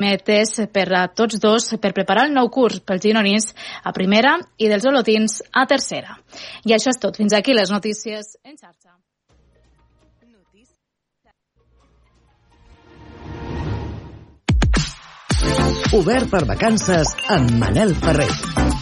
metes per a tots dos per preparar el nou curs pels gironins a primera i dels olotins a tercera. I això és tot. Fins aquí les notícies en xarxa. Obert per vacances amb Manel Ferrer.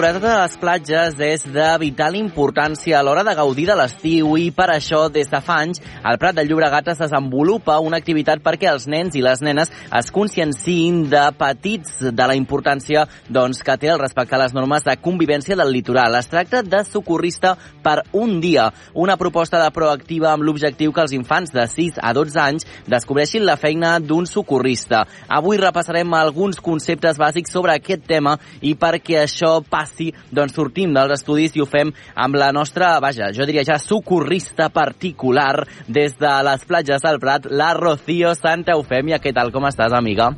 Seguretat de les platges és de vital importància a l'hora de gaudir de l'estiu i per això des de fa anys al Prat de Llobregat es desenvolupa una activitat perquè els nens i les nenes es conscienciïn de petits de la importància doncs, que té el respectar les normes de convivència del litoral. Es tracta de socorrista per un dia, una proposta de proactiva amb l'objectiu que els infants de 6 a 12 anys descobreixin la feina d'un socorrista. Avui repassarem alguns conceptes bàsics sobre aquest tema i perquè això passi, doncs sortim dels estudis i ho fem amb la nostra, vaja, jo diria ja socorrista particular des de les platges del Prat, la Rocío Santa Eufèmia. Què tal, com estàs, amiga?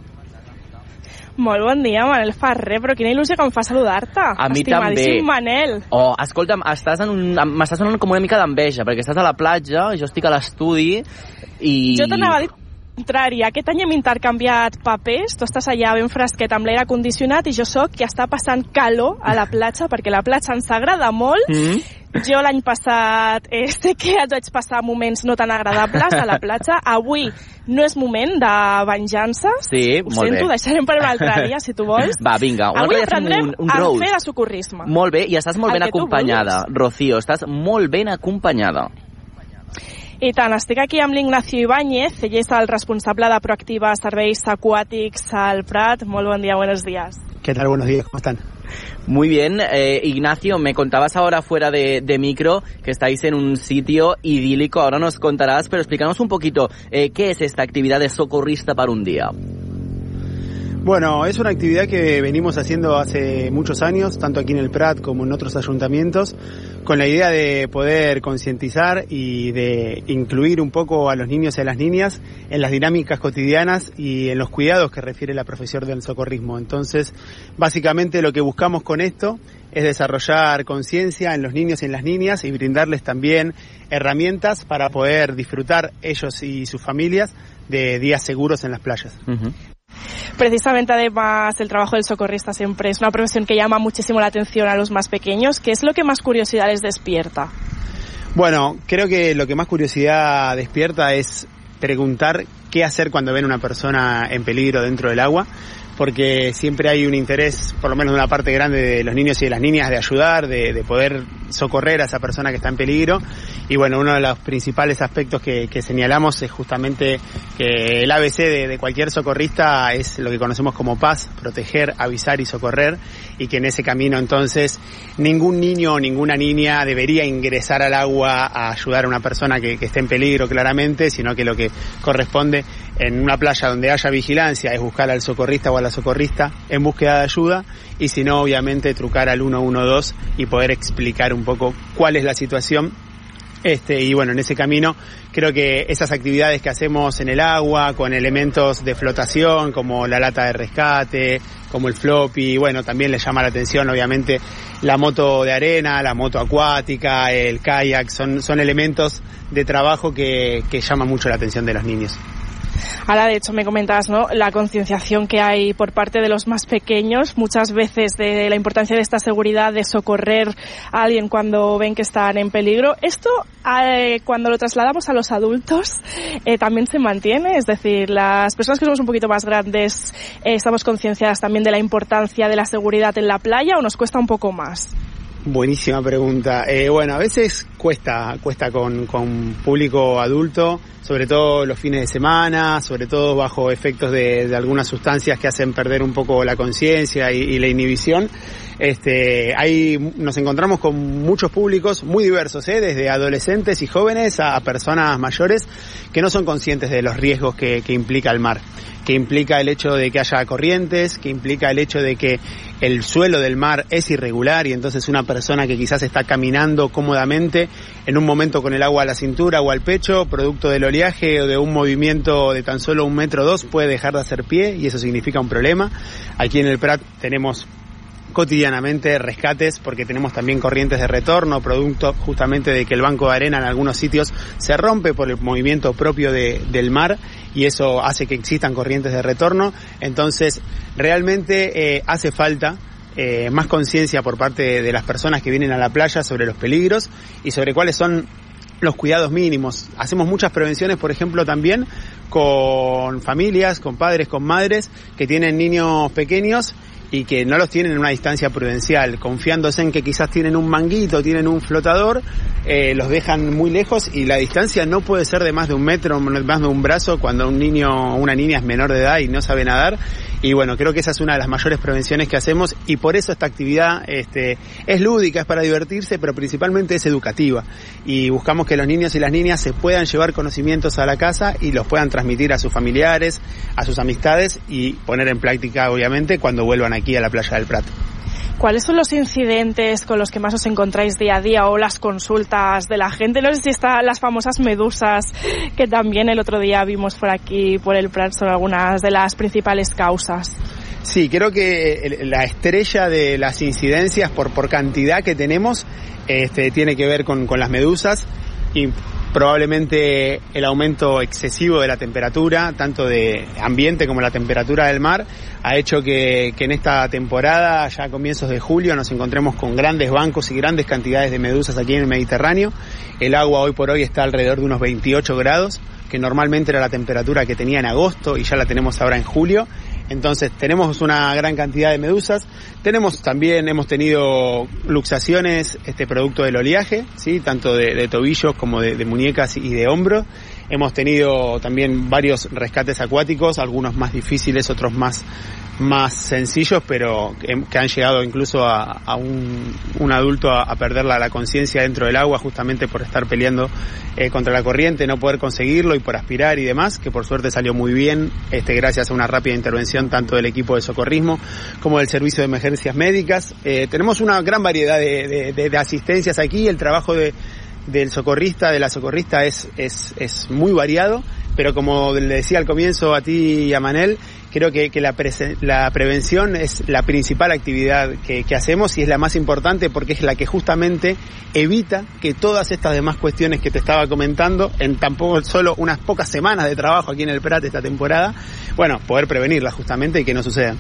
Molt bon dia, Manel Ferrer, però quina il·lusió que em fa saludar-te. A mi també. Manel. Oh, escolta'm, estàs en un, m'estàs donant com una mica d'enveja, perquè estàs a la platja, jo estic a l'estudi i... Jo t'anava a dir contrari, aquest any hem intercanviat papers, tu estàs allà ben fresquet amb l'aire condicionat i jo sóc qui està passant calor a la platja perquè la platja ens agrada molt mm -hmm. Jo l'any passat eh, sé que et vaig passar moments no tan agradables a la platja. Avui no és moment de venjança. Sí, Ho molt sento, bé. deixarem per un altre dia, si tu vols. Va, vinga. un Avui aprendrem un, un a roast. fer de socorrisme. Molt bé, i estàs molt El ben que acompanyada, Rocío, estàs molt ben acompanyada. I tant, estic aquí amb l'Ignacio Ibáñez, ell és el responsable de Proactiva Serveis Aquàtics al Prat. Molt bon dia, buenos días. ¿Qué tal? Buenos días, ¿cómo están? Muy bien, eh, Ignacio, me contabas ahora fuera de, de micro que estáis en un sitio idílico, ahora nos contarás, pero explícanos un poquito eh, qué es esta actividad de socorrista para un día. Bueno, es una actividad que venimos haciendo hace muchos años, tanto aquí en el Prat como en otros ayuntamientos, con la idea de poder concientizar y de incluir un poco a los niños y a las niñas en las dinámicas cotidianas y en los cuidados que refiere la profesión del socorrismo. Entonces, básicamente lo que buscamos con esto es desarrollar conciencia en los niños y en las niñas y brindarles también herramientas para poder disfrutar ellos y sus familias de días seguros en las playas. Precisamente, además, el trabajo del socorrista siempre es una profesión que llama muchísimo la atención a los más pequeños. ¿Qué es lo que más curiosidad les despierta? Bueno, creo que lo que más curiosidad despierta es preguntar qué hacer cuando ven una persona en peligro dentro del agua, porque siempre hay un interés, por lo menos de una parte grande de los niños y de las niñas, de ayudar, de, de poder socorrer a esa persona que está en peligro. Y bueno, uno de los principales aspectos que, señalamos es justamente que el ABC de, de cualquier socorrista es lo que conocemos como paz, proteger, avisar y socorrer, y que en ese camino entonces ningún niño o ninguna niña debería ingresar al agua a ayudar a una persona que, que esté en peligro claramente, sino que lo que corresponde en una playa donde haya vigilancia es buscar al socorrista o a la socorrista en búsqueda de ayuda y si no obviamente trucar al 112 y poder explicar un poco cuál es la situación este, y bueno, en ese camino creo que esas actividades que hacemos en el agua, con elementos de flotación, como la lata de rescate, como el floppy, bueno, también le llama la atención obviamente la moto de arena, la moto acuática, el kayak, son, son elementos de trabajo que, que llaman mucho la atención de los niños. Ahora, de hecho, me comentabas, ¿no? La concienciación que hay por parte de los más pequeños, muchas veces de la importancia de esta seguridad, de socorrer a alguien cuando ven que están en peligro. Esto, eh, cuando lo trasladamos a los adultos, eh, también se mantiene. Es decir, las personas que somos un poquito más grandes, eh, estamos concienciadas también de la importancia de la seguridad en la playa o nos cuesta un poco más. Buenísima pregunta. Eh, bueno, a veces cuesta, cuesta con, con público adulto, sobre todo los fines de semana, sobre todo bajo efectos de, de algunas sustancias que hacen perder un poco la conciencia y, y la inhibición. Este, ahí nos encontramos con muchos públicos muy diversos, ¿eh? desde adolescentes y jóvenes a, personas mayores que no son conscientes de los riesgos que, que implica el mar que implica el hecho de que haya corrientes, que implica el hecho de que el suelo del mar es irregular y entonces una persona que quizás está caminando cómodamente en un momento con el agua a la cintura o al pecho, producto del oleaje o de un movimiento de tan solo un metro o dos, puede dejar de hacer pie y eso significa un problema. Aquí en el Prat tenemos cotidianamente rescates porque tenemos también corrientes de retorno, producto justamente de que el banco de arena en algunos sitios se rompe por el movimiento propio de, del mar y eso hace que existan corrientes de retorno. Entonces, realmente eh, hace falta eh, más conciencia por parte de las personas que vienen a la playa sobre los peligros y sobre cuáles son los cuidados mínimos. Hacemos muchas prevenciones, por ejemplo, también con familias, con padres, con madres que tienen niños pequeños y que no los tienen en una distancia prudencial, confiándose en que quizás tienen un manguito, tienen un flotador, eh, los dejan muy lejos y la distancia no puede ser de más de un metro, más de un brazo cuando un niño o una niña es menor de edad y no sabe nadar. Y bueno, creo que esa es una de las mayores prevenciones que hacemos y por eso esta actividad este, es lúdica, es para divertirse, pero principalmente es educativa. Y buscamos que los niños y las niñas se puedan llevar conocimientos a la casa y los puedan transmitir a sus familiares, a sus amistades y poner en práctica, obviamente, cuando vuelvan aquí a la playa del Prat. ¿Cuáles son los incidentes con los que más os encontráis día a día o las consultas de la gente? No sé si están las famosas medusas que también el otro día vimos por aquí, por el Prat, son algunas de las principales causas. Sí, creo que la estrella de las incidencias por, por cantidad que tenemos este, tiene que ver con, con las medusas y probablemente el aumento excesivo de la temperatura, tanto de ambiente como la temperatura del mar, ha hecho que, que, en esta temporada, ya a comienzos de julio, nos encontremos con grandes bancos y grandes cantidades de medusas aquí en el Mediterráneo. El agua hoy por hoy está alrededor de unos 28 grados, que normalmente era la temperatura que tenía en agosto y ya la tenemos ahora en julio. Entonces tenemos una gran cantidad de medusas. Tenemos también, hemos tenido luxaciones, este producto del oleaje, sí, tanto de, tobillos como de, muñecas y de hombros. Hemos tenido también varios rescates acuáticos, algunos más difíciles, otros más más sencillos, pero que, han llegado incluso a, un, adulto a, perder la, conciencia dentro del agua justamente por estar peleando eh, contra la corriente, no poder conseguirlo y por aspirar y demás, que por suerte salió muy bien, este, gracias a una rápida intervención tanto del equipo de socorrismo como del servicio de emergencias médicas. Eh, tenemos una gran variedad de, asistencias aquí, el trabajo de, del socorrista, de la socorrista es, es, es muy variado, pero como le decía al comienzo a ti y a Manel, creo que, que la, la, prevención es la principal actividad que, que, hacemos y es la más importante porque es la que justamente evita que todas estas demás cuestiones que te estaba comentando en tampoco solo unas pocas semanas de trabajo aquí en el Prat esta temporada, bueno, poder prevenirlas justamente y que no sucedan.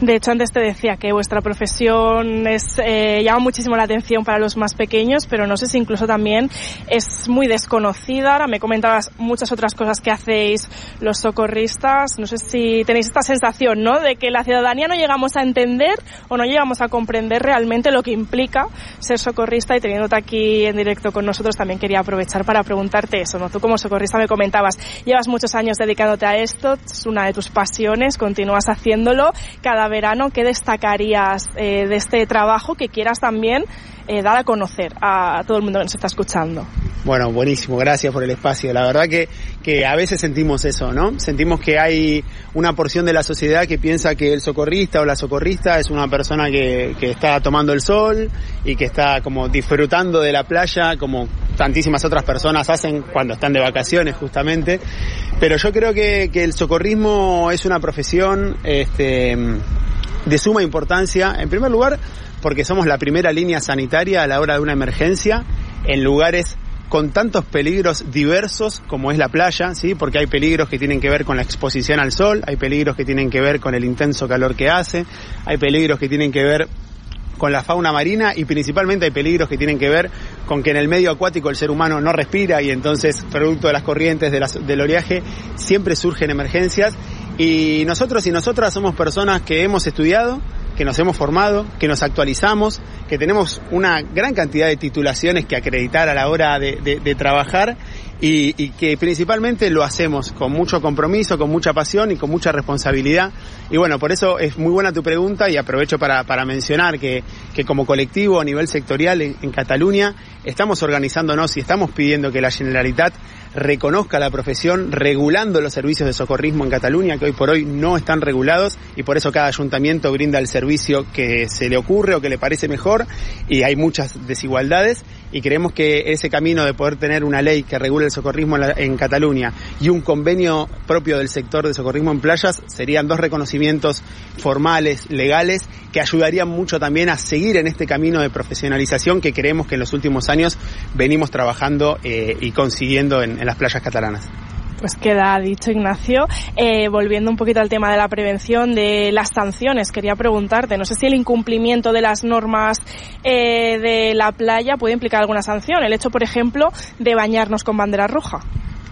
De hecho, antes te decía que vuestra profesión es, eh, llama muchísimo la atención para los más pequeños, pero no sé si incluso también es muy desconocida. Ahora me comentabas muchas otras cosas que hacéis los socorristas. No sé si tenéis esta sensación, ¿no? De que la ciudadanía no llegamos a entender o no llegamos a comprender realmente lo que implica ser socorrista y teniéndote aquí en directo con nosotros también quería aprovechar para preguntarte eso, ¿no? Tú como socorrista me comentabas, llevas muchos años dedicándote a esto, es una de tus pasiones, continúas haciéndolo cada verano, ¿qué destacarías eh, de este trabajo que quieras también eh, dar a conocer a, todo el mundo que nos está escuchando? Bueno, buenísimo, gracias por el espacio. La verdad que, que a veces sentimos eso, ¿no? Sentimos que hay una porción de la sociedad que piensa que el socorrista o la socorrista es una persona que, que está tomando el sol y que está como disfrutando de la playa como tantísimas otras personas hacen cuando están de vacaciones justamente. Pero yo creo que, que el socorrismo es una profesión este, de suma importancia, en primer lugar, porque somos la primera línea sanitaria a la hora de una emergencia en lugares con tantos peligros diversos como es la playa, ¿sí? Porque hay peligros que tienen que ver con la exposición al sol, hay peligros que tienen que ver con el intenso calor que hace, hay peligros que tienen que ver con la fauna marina y principalmente hay peligros que tienen que ver con que en el medio acuático el ser humano no respira y entonces producto de las corrientes del oleaje siempre surgen emergencias y nosotros y nosotras somos personas que hemos estudiado, que nos hemos formado, que nos actualizamos, que tenemos una gran cantidad de titulaciones que acreditar a la hora de, trabajar y, que principalmente lo hacemos con mucho compromiso, con mucha pasión y con mucha responsabilidad. Y bueno, por eso es muy buena tu pregunta y aprovecho para, mencionar que, que, como colectivo a nivel sectorial en, Cataluña estamos organizándonos y estamos pidiendo que la Generalitat reconozca la profesión regulando los servicios de socorrismo en Cataluña que hoy por hoy no están regulados y por eso cada ayuntamiento brinda el servicio que se le ocurre o que le parece mejor y hay muchas desigualdades y creemos que ese camino de poder tener una ley que regule el socorrismo en, la, en, Cataluña y un convenio propio del sector de socorrismo en playas serían dos reconocimientos formales, legales, que ayudarían mucho también a seguir en este camino de profesionalización que creemos que en los últimos años venimos trabajando eh, y consiguiendo en, en las playas catalanas. Pues queda dicho, Ignacio. Eh, volviendo un poquito al tema de la prevención, de las sanciones, quería preguntarte, no sé si el incumplimiento de las normas eh, de la playa puede implicar alguna sanción. El hecho, por ejemplo, de bañarnos con bandera roja.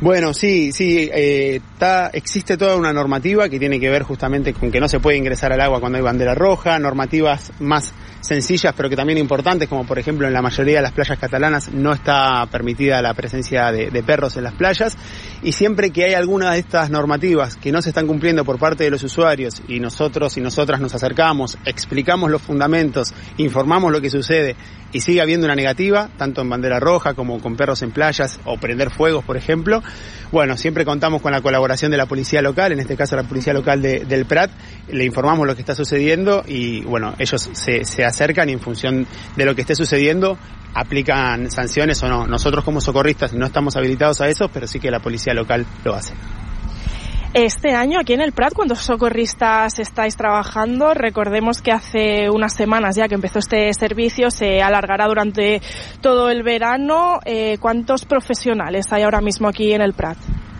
Bueno, sí, sí, eh, ta, existe toda una normativa que tiene que ver justamente con que no se puede ingresar al agua cuando hay bandera roja, normativas más sencillas pero que también importantes, como por ejemplo en la mayoría de las playas catalanas no está permitida la presencia de, perros en las playas. Y siempre que hay alguna de estas normativas que no se están cumpliendo por parte de los usuarios y nosotros y nosotras nos acercamos, explicamos los fundamentos, informamos lo que sucede y sigue habiendo una negativa, tanto en bandera roja como con perros en playas o prender fuegos, por ejemplo, bueno, siempre contamos con la colaboración de la policía local, en este caso la policía local de, del Prat, le informamos lo que está sucediendo y bueno, ellos se, se acercan y en función de lo que esté sucediendo aplican sanciones o no. Nosotros como socorristas no estamos habilitados a eso, pero sí que la policía local lo hace. Este año aquí en el Prat, ¿cuántos socorristas estáis trabajando? Recordemos que hace unas semanas ya que empezó este servicio, se alargará durante todo el verano. Eh, ¿Cuántos profesionales hay ahora mismo aquí en el Prat?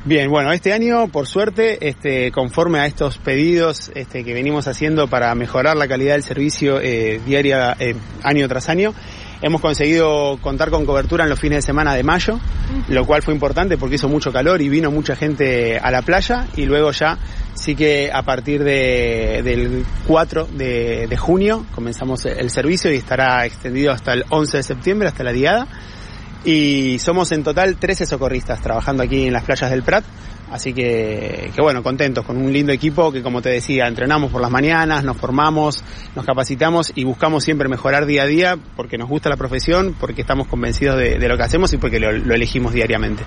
Bien, bueno, este año, por suerte, este, conforme a estos pedidos este, que venimos haciendo para mejorar la calidad del servicio eh, diaria, eh, año tras año, hemos conseguido contar con cobertura en los fines de semana de mayo, lo cual fue importante porque hizo mucho calor y vino mucha gente a la playa y luego ya sí que a partir de, del 4 de, de junio comenzamos el servicio y estará extendido hasta el 11 de septiembre, hasta la diada. Y somos en total 13 socorristas trabajando aquí en las playas del Prat. Así que, que bueno, contentos con un lindo equipo que como te decía, entrenamos por las mañanas, nos formamos, nos capacitamos y buscamos siempre mejorar día a día porque nos gusta la profesión, porque estamos convencidos de, lo que hacemos y porque lo, lo elegimos diariamente.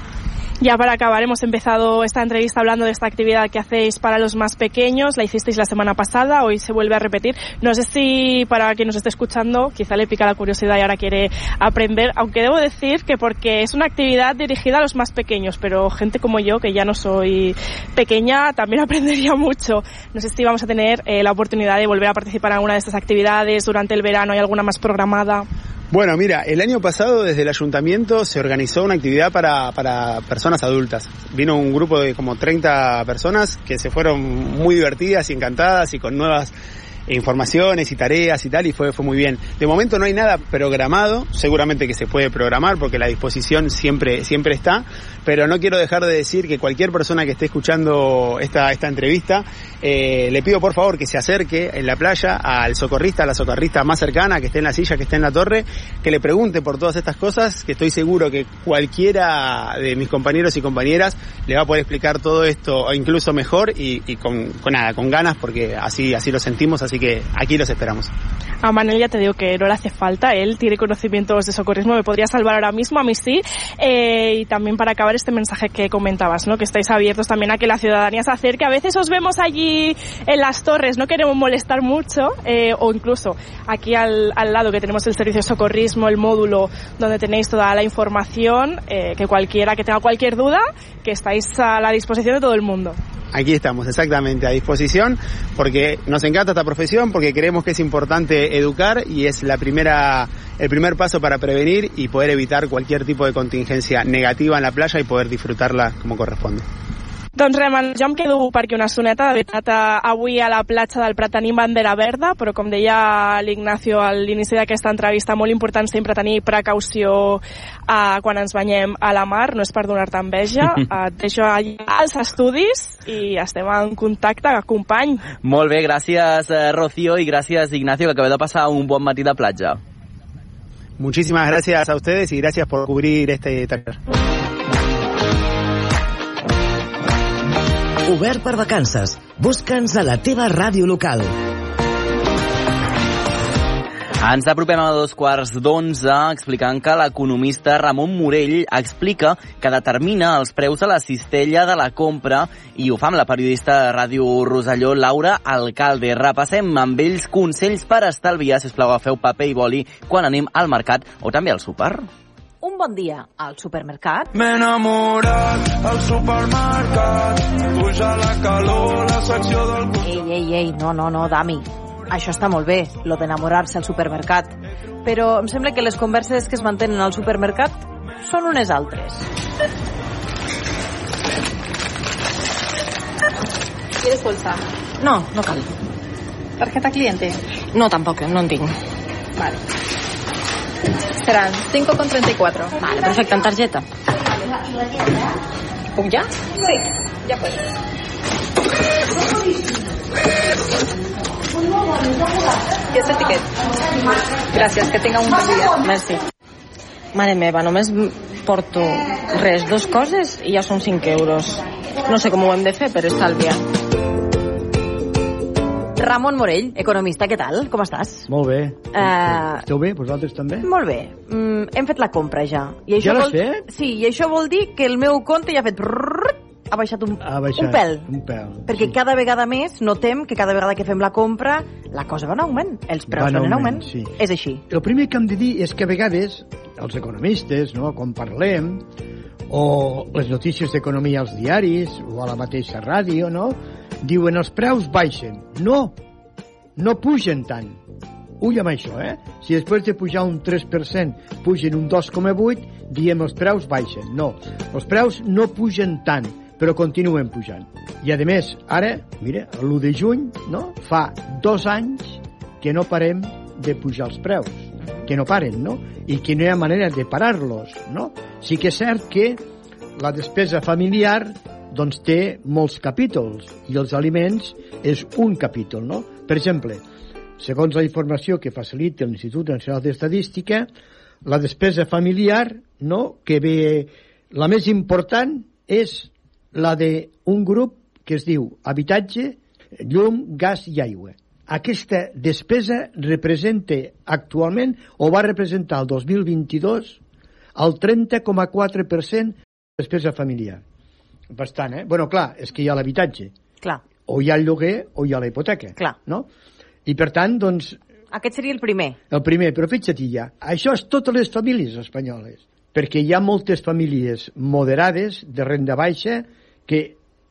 Ya para acabar, hemos empezado esta entrevista hablando de esta actividad que hacéis para los más pequeños. La hicisteis la semana pasada, hoy se vuelve a repetir. No sé si para quien nos esté escuchando quizá le pica la curiosidad y ahora quiere aprender, aunque debo decir que porque es una actividad dirigida a los más pequeños, pero gente como yo, que ya no soy pequeña, también aprendería mucho. No sé si vamos a tener eh, la oportunidad de volver a participar en alguna de estas actividades durante el verano. ¿Hay alguna más programada? Bueno, mira, el año pasado desde el ayuntamiento se organizó una actividad para, para personas adultas. Vino un grupo de como 30 personas que se fueron muy divertidas y encantadas y con nuevas informaciones y tareas y tal y fue, fue muy bien. De momento no hay nada programado, seguramente que se puede programar porque la disposición siempre, siempre está, pero no quiero dejar de decir que cualquier persona que esté escuchando esta, esta entrevista, eh, le pido por favor que se acerque en la playa al socorrista, a la socorrista más cercana, que esté en la silla, que esté en la torre, que le pregunte por todas estas cosas, que estoy seguro que cualquiera de mis compañeros y compañeras le va a poder explicar todo esto incluso mejor y, con, nada, con ganas, porque así, así lo sentimos, que aquí los esperamos. A Manel ya te digo que no le hace falta, él tiene conocimientos de socorrismo, me podría salvar ahora mismo, a mí sí, eh, y también para acabar este mensaje que comentabas, ¿no? que estáis abiertos también a que la ciudadanía se acerque, a veces os vemos allí en las torres, no queremos molestar mucho, eh, o incluso aquí al, al, lado que tenemos el servicio de socorrismo, el módulo donde tenéis toda la información, eh, que cualquiera que tenga cualquier duda, que estáis a la disposición de todo el mundo. Aquí estamos, exactamente, a disposición, porque nos encanta esta profesión, porque creemos que es importante educar y es la primera, el primer paso para prevenir y poder evitar cualquier tipo de contingencia negativa en la playa y poder disfrutarla como corresponde. Doncs Reman, jo em quedo perquè una soneta, de veritat, avui a la platja del Prat tenim bandera verda, però com deia l'Ignacio a l'inici d'aquesta entrevista, molt important sempre tenir precaució uh, quan ens banyem a la mar, no és per donar-te enveja, uh, et deixo allà els estudis i estem en contacte, company. Molt bé, gràcies eh, Rocío i gràcies Ignacio, que acabeu de passar un bon matí de platja. Muchísimas gracias a ustedes y gracias por cubrir este taller. Obert per vacances. Busca'ns a la teva ràdio local. Ens apropem a dos quarts d'onze explicant que l'economista Ramon Morell explica que determina els preus a la cistella de la compra i ho fa amb la periodista de Ràdio Roselló, Laura Alcalde. Repassem amb ells consells per estalviar, si us plau, agafeu paper i boli quan anem al mercat o també al súper. Un bon dia al supermercat. M'he enamorat al supermercat, puja la calor, la secció del... Ei, ei, ei, no, no, no, Dami. Això està molt bé, lo d'enamorar-se al supermercat. Però em sembla que les converses que es mantenen al supermercat són unes altres. ¿Quieres bolsa? No, no cal. ¿Tarjeta cliente? No, tampoc, no en tinc. Vale. Serán 5,34. Vale, perfecte, en targeta. ¿Puc ya? Sí, ya puedes. Y este ticket. Gracias, que tenga un buen día. Merci. Mare meva, només porto res, dos coses i ja són 5 euros. No sé com ho hem de fer per estalviar. Ramon Morell, economista, què tal? Com estàs? Molt bé. Eh, Esteu bé? Vosaltres també? Molt bé. Mm, hem fet la compra ja. I Ja l'has vol... fet? Sí, i això vol dir que el meu compte ja ha fet... ha baixat un, Ha baixat. un pèl. Un pèl. Perquè cada vegada més notem que cada vegada que fem la compra la cosa va en augment. Els preus Va en van en augment. sí. És així. El primer que hem de dir és que a vegades els economistes, no, quan parlem, o les notícies d'economia als diaris, o a la mateixa ràdio, no, diuen els preus baixen. No, no pugen tant. Ull amb això, eh? Si després de pujar un 3% pugen un 2,8, diem els preus baixen. No, els preus no pugen tant, però continuen pujant. I a més, ara, mira, l'1 de juny, no? Fa dos anys que no parem de pujar els preus, que no paren, no? I que no hi ha manera de parar-los, no? Sí que és cert que la despesa familiar doncs té molts capítols i els aliments és un capítol, no? Per exemple, segons la informació que facilita l'Institut Nacional d'Estadística, la despesa familiar, no?, que ve la més important és la d'un grup que es diu habitatge, llum, gas i aigua. Aquesta despesa representa actualment, o va representar el 2022, el 30,4% de despesa familiar. Bastant, eh? Bueno, clar, és que hi ha l'habitatge. Clar, O hi ha el lloguer o hi ha la hipoteca. Clar. No? I per tant, doncs, aquest seria el primer. el primer, però fixa't ja, això és totes les famílies espanyoles, perquè hi ha moltes famílies moderades, de renda baixa, que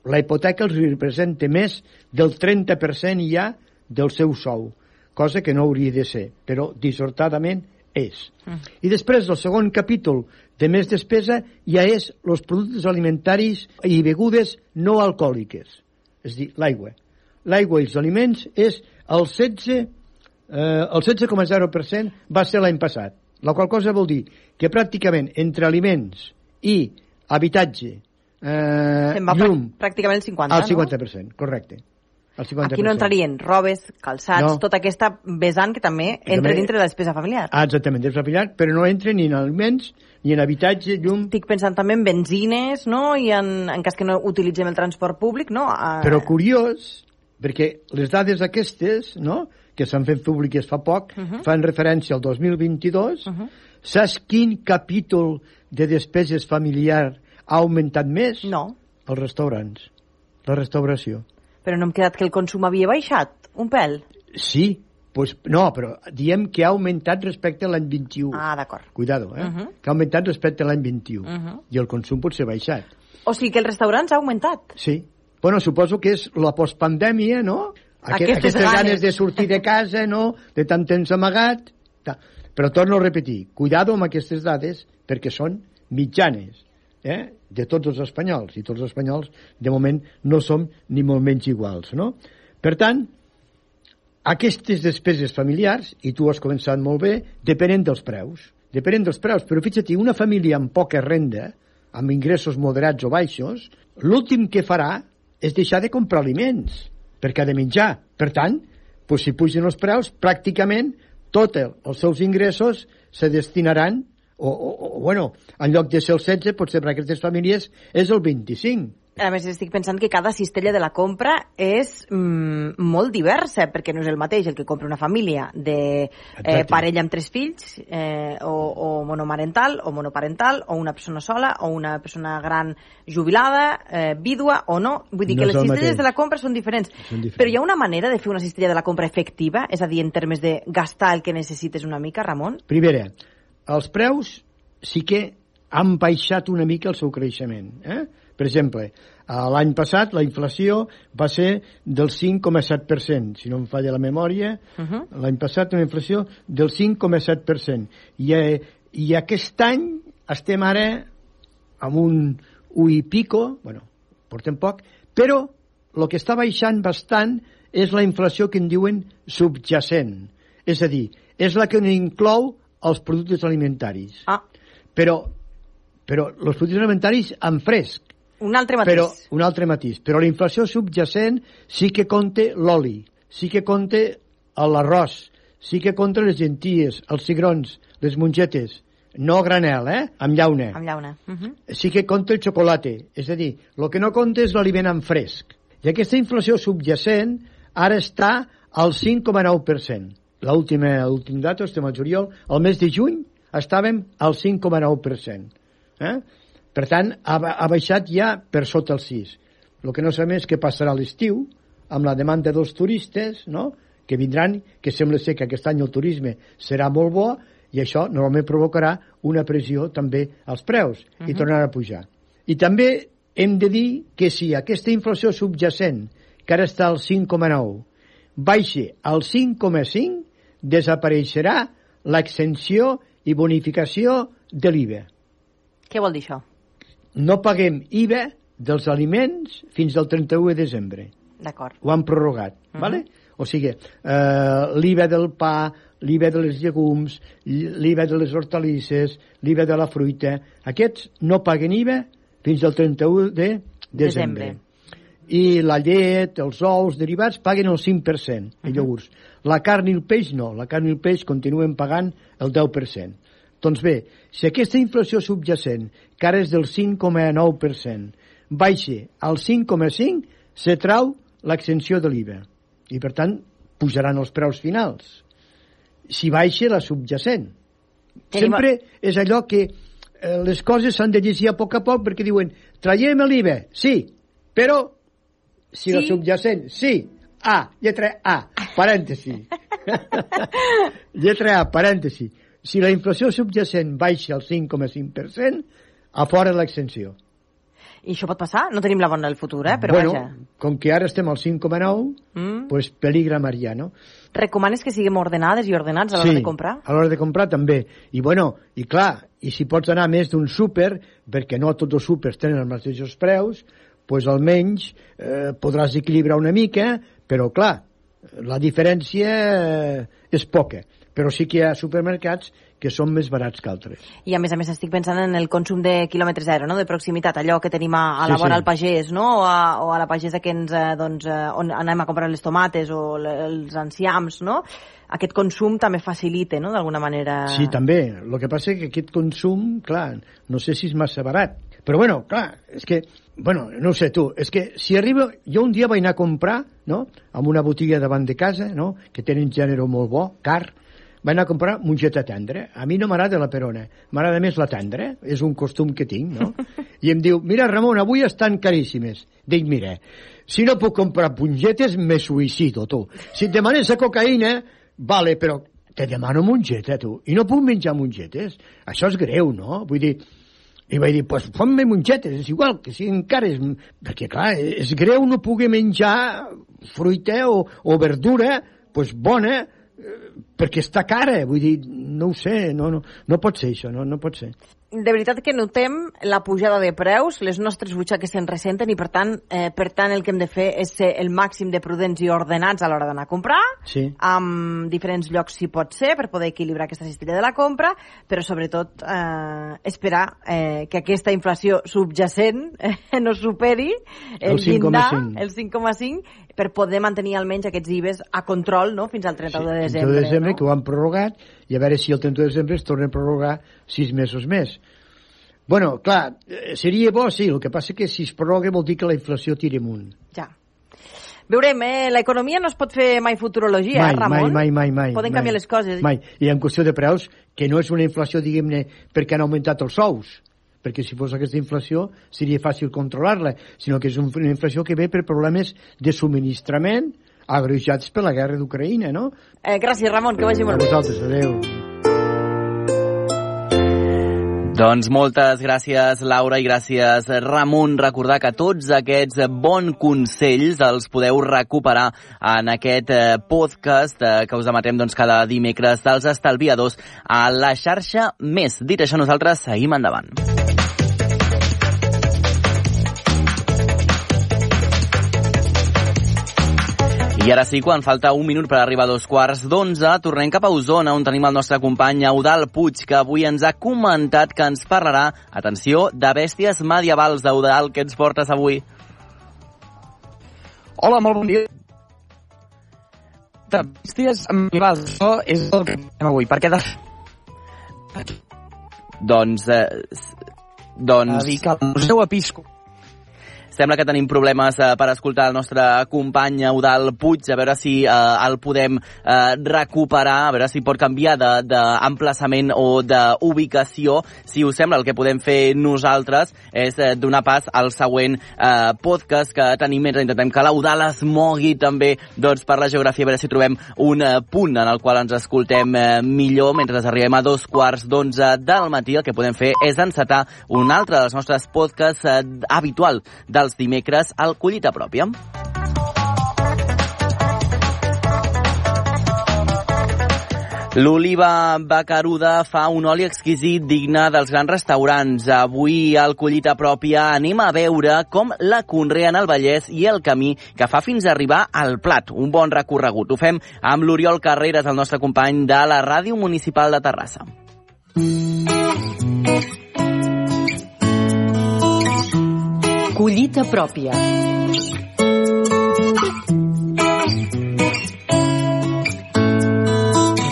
la hipoteca els representa més del 30% ja del seu sou, cosa que no hauria de ser, però dissortadament és. Mm. I després, el segon capítol de més despesa ja és els productes alimentaris i begudes no alcohòliques, és dir, l'aigua. L'aigua i els aliments és el 16 eh, el 16,0% va ser l'any passat, la qual cosa vol dir que pràcticament entre aliments i habitatge, eh, Se'n va llum, pràc- pràcticament el 50, al 50%, correcte. El 50%. Aquí no entrarien robes, calçats, No. tota aquesta vessant que també Que entra també- dintre de la despesa familiar. Ah, exactament, és familiar, però no entra ni en aliments, ni en habitatge, llum... Estic pensant també en benzines, no?, i en, en cas que no utilitzem el transport públic, no? Ah, Però curiós, perquè les dades aquestes, no?, que s'han fet públiques fa poc, Uh -huh. fan referència al 2022, Uh -huh. saps quin capítol de despeses familiar ha augmentat més? No, Els restaurants, la restauració. Però no hem quedat que el consum havia baixat un pèl. Sí, pues, no, però diem que ha augmentat respecte a l'any 21. Ah, d'acord. Cuidado, eh? Uh -huh. Que ha augmentat respecte a l'any 21. Uh -huh. I el consum pot ser baixat. O sigui que els restaurants ha augmentat. Sí. Bueno, suposo que és la postpandèmia, no? Aquest, Aquestes aquestes ganes. ganes de sortir de casa, no? De tant temps amagat. Ta. Però torno a repetir, cuidado amb aquestes dades perquè són mitjanes eh? de tots els espanyols i tots els espanyols de moment no som ni molt menys iguals, no? Per tant, aquestes despeses familiars, i tu has començat molt bé, depenen dels preus. Depenen dels preus, però fixa't, una família amb poca renda, amb ingressos moderats o baixos, l'últim que farà és deixar de comprar aliments, perquè ha de menjar. Per tant, doncs, si pugen els preus, pràcticament tots els seus ingressos se destinaran o, o, o bueno, en lloc de ser el 16, potser per a aquestes famílies és el 25. A més, estic pensant que cada cistella de la compra és mm, molt diversa, perquè no és el mateix el que compra una família de eh, parella amb tres fills, eh, o, o monomarental, o monoparental, o una persona sola, o una persona gran jubilada, eh, vídua o no. Vull dir No que les el cistelles mateix. de la compra són diferents. Són diferents. Però hi ha una manera de fer una cistella de la compra efectiva? És a dir, en termes de gastar el que necessites una mica, Ramon? Primera, els preus sí que han baixat una mica el seu creixement. Eh? Per exemple, l'any passat la inflació va ser del 5,7%, si no em falla la memòria, Uh -huh. l'any passat una inflació del 5,7%. I, eh, I aquest any estem ara amb un 1 i pico, bueno, portem poc, però el que està baixant bastant és la inflació que en diuen subjacent. És a dir, és la que no inclou els productes alimentaris. Ah, Però, però els productes alimentaris en fresc, un altre matís. però un altre matís. Però la inflació subjacent sí que compta l'oli, sí que compta l'arròs, sí que compta les genties, els cigrons, les mongetes, no granel, eh? Amb llauna. Amb llauna. Uh -huh. Sí que compta el xocolate. És a dir, el que no compta és l'aliment en fresc. I aquesta inflació subjacent ara està al 5,9%. L'última l'últim dato, estem al juliol, el mes de juny estàvem al 5,9%. Eh? Per tant, ha, ha baixat ja per sota el 6. El que no sabem és què passarà a l'estiu amb la demanda dels turistes, no? que vindran, que sembla ser que aquest any el turisme serà molt bo i això normalment provocarà una pressió també als preus uh -huh. i tornarà a pujar. I també hem de dir que si aquesta inflació subjacent, que ara està al 5,9, baixa al 5,5, desapareixerà l'exenció i bonificació de l'IVA. Què vol dir això? No paguem IVA dels aliments fins al 31 de desembre. D'acord. Ho han prorrogat, uh Mhm. ¿vale? O sigui, eh, l'IVA del pa, l'IVA de les llegums, l'IVA de les hortalisses, l'IVA de la fruita, aquests no paguen IVA fins al 31 de desembre. Desembre. I la llet, els ous derivats paguen el 5%, Mhm. els iogurts. La carn i el peix no, la carn i el peix continuen pagant el 10%. Doncs bé, si aquesta inflació subjacent, que ara és del 5,9%, baixa al 5,5%, se trau l'exenció de l'IVA. I, per tant, pujaran els preus finals. Si baixa la subjacent. Tenim- Sempre és allò que eh, les coses s'han de llegir a poc a poc perquè diuen traiem l'IVA, sí, però si la Sí. subjacent, sí, A, lletra A, parèntesi. lletra A, parèntesi. Si la inflació subjacent baixa al 5,5%, a fora l'extensió. I això pot passar? No tenim la bona del futur, eh? Però bueno, vaja. com que ara estem al 5,9, Mm. pues peligra Maria, no? Recomanes que siguem ordenades i ordenats a l'hora de comprar? a l'hora de comprar també. I bueno, i clar, i si pots anar més d'un súper, perquè no tots els súpers tenen els mateixos preus, pues almenys eh, podràs equilibrar una mica, però clar, la diferència eh, és poca. Però sí que hi ha supermercats que són més barats que altres. I a més a més estic pensant en el consum de quilòmetre zero, no? de proximitat, allò que tenim a, a la Sí, vora sí. al pagès, no? o, a, o a la pagesa que ens, eh, doncs, eh, on anem a comprar les tomates o els enciams, no? Aquest consum també facilita, no?, d'alguna manera... Sí, també. El que passa és que aquest consum, clar, no sé si és massa barat. Però bueno, clar, és que, bueno, no ho sé tu, és que si arriba... Jo un dia vaig anar a comprar, no?, en una botiga davant de casa, no?, que tenen gènere molt bo, car, vaig anar a comprar mongeta tendra. A mi no m'agrada la perona, m'agrada més la tendra, és un costum que tinc, no? I em diu, mira, Ramon, avui estan caríssimes. Dic, mira, si no puc comprar mongetes, me suïcido, tu. Si et demanes la cocaïna, vale, però te demano mongeta, tu, i no puc menjar mongetes. Això és greu, no? Vull dir, i vaig dir, pues fon-me mongetes, és igual, que siguin cares, perquè clar, és greu no poder menjar fruita o, o verdura, pues bona, eh, perquè està cara, vull dir, no ho sé, no, no, no pot ser això, no, no pot ser. De veritat que notem la pujada de preus, les nostres butxaques se'n ressenten i per tant, eh, per tant el que hem de fer és ser el màxim de prudents i ordenats a l'hora d'anar a comprar, Sí. amb diferents llocs si pot ser per poder equilibrar aquesta cistella de la compra, però sobretot eh, esperar eh, que aquesta inflació subjacent eh, no superi el, El llindar, 5,5. el 5,5 per poder mantenir almenys aquests IBES a control no? fins al 31 de El desembre. de desembre, no? que ho han prorrogat, i a veure si el 31 de desembre es tornen a prorrogar sis mesos més. Bueno, clar, eh, seria bo, sí, el que passa que si es prorroga vol dir que la inflació tira amunt. Ja. Veurem, eh? l'economia no es pot fer mai futurologia, mai, eh, Ramon? mai, mai, mai, mai. Poden mai, canviar les coses. Mai. I en qüestió de preus, que no és una inflació, diguem-ne, perquè han augmentat els sous, perquè si fos aquesta inflació seria fàcil controlar-la, sinó que és un- una inflació que ve per problemes de subministrament agreujats per la guerra d'Ucraïna, no? Eh, gràcies, Ramon, que vagi A molt bé. vosaltres, adeu. Doncs moltes gràcies, Laura, i gràcies, Ramon. Recordar que tots aquests bons consells els podeu recuperar en aquest eh, podcast eh, que us emetem doncs, cada dimecres dels estalviadors a la xarxa Més. Dit això, nosaltres seguim endavant. I ara sí, quan falta un minut per arribar a dos quarts d'onze, tornem cap a Osona, on tenim el nostre company Eudal Puig, que avui ens ha comentat que ens parlarà, atenció, de bèsties medievals. Eudal, què ens portes avui? Hola, molt bon dia. De bèsties medievals, això és el que fem avui, perquè de... Doncs... Eh, doncs... A dir que el Museu Episcop Sembla que tenim problemes eh, per escoltar el nostre company Eudal Puig, a veure si eh, el podem eh, recuperar, a veure si pot canviar d'emplaçament o d'ubicació. Si us sembla, el que podem fer nosaltres és eh, donar pas al següent eh, podcast que tenim mentre intentem que l'Eudal es mogui també doncs, per la geografia, a veure si trobem un eh, punt en el qual ens escoltem eh, millor mentre arribem a dos quarts d'onze del matí. El que podem fer és encetar un altre dels nostres podcasts eh, habitual dels dimecres al Collita Pròpia. L'oliva bacaruda fa un oli exquisit digne dels grans restaurants. Avui al Collita Pròpia anem a veure com la conreen al Vallès i el camí que fa fins a arribar al plat. Un bon recorregut. Ho fem amb l'Oriol Carreras, el nostre company de la Ràdio Municipal de Terrassa. Collita pròpia.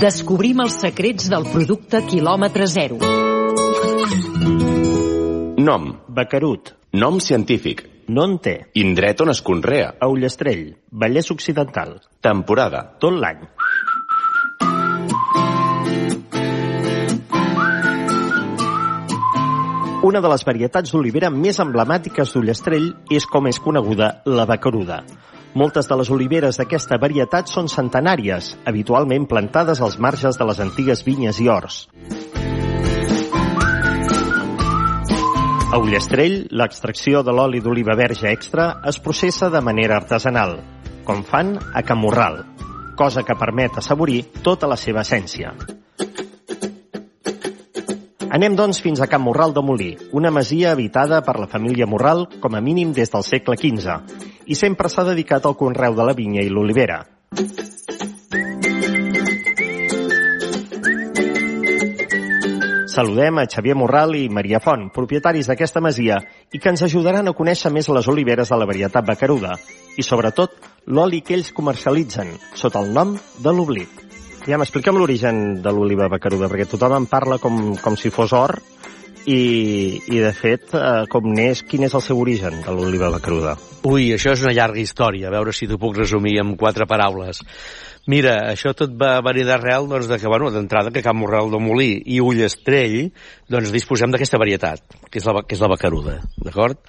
Descobrim els secrets del producte quilòmetre zero. Nom. Bacarut. Nom científic. No en té. Indret on es conrea. A Ullastrell. Vallès Occidental. Temporada. Tot l'any. Una de les varietats d'olivera més emblemàtiques d'Ullastrell és com és coneguda la bacaruda. Moltes de les oliveres d'aquesta varietat són centenàries, habitualment plantades als marges de les antigues vinyes i horts. A Ullastrell, l'extracció de l'oli d'oliva verge extra es processa de manera artesanal, com fan a Camorral, cosa que permet assaborir tota la seva essència. Anem, doncs, fins a Can Morral de Molí, una masia habitada per la família Morral com a mínim des del segle XV, i sempre s'ha dedicat al conreu de la vinya i l'olivera. Saludem a Xavier Morral i Maria Font, propietaris d'aquesta masia, i que ens ajudaran a conèixer més les oliveres de la varietat bacaruda, i sobretot l'oli que ells comercialitzen, sota el nom de l'oblit. Ja m'expliquem l'origen de l'oliva bacaruda, perquè tothom en parla com, com si fos or, i, i de fet, eh, com n'és, quin és el seu origen de l'oliva bacaruda? Ui, això és una llarga història, a veure si t'ho puc resumir en quatre paraules. Mira, això tot va venir d'arrel doncs, de que, bueno, d'entrada que Camp Morral de Molí i Ullastrell doncs, disposem d'aquesta varietat, que és la, que és la bacaruda, d'acord?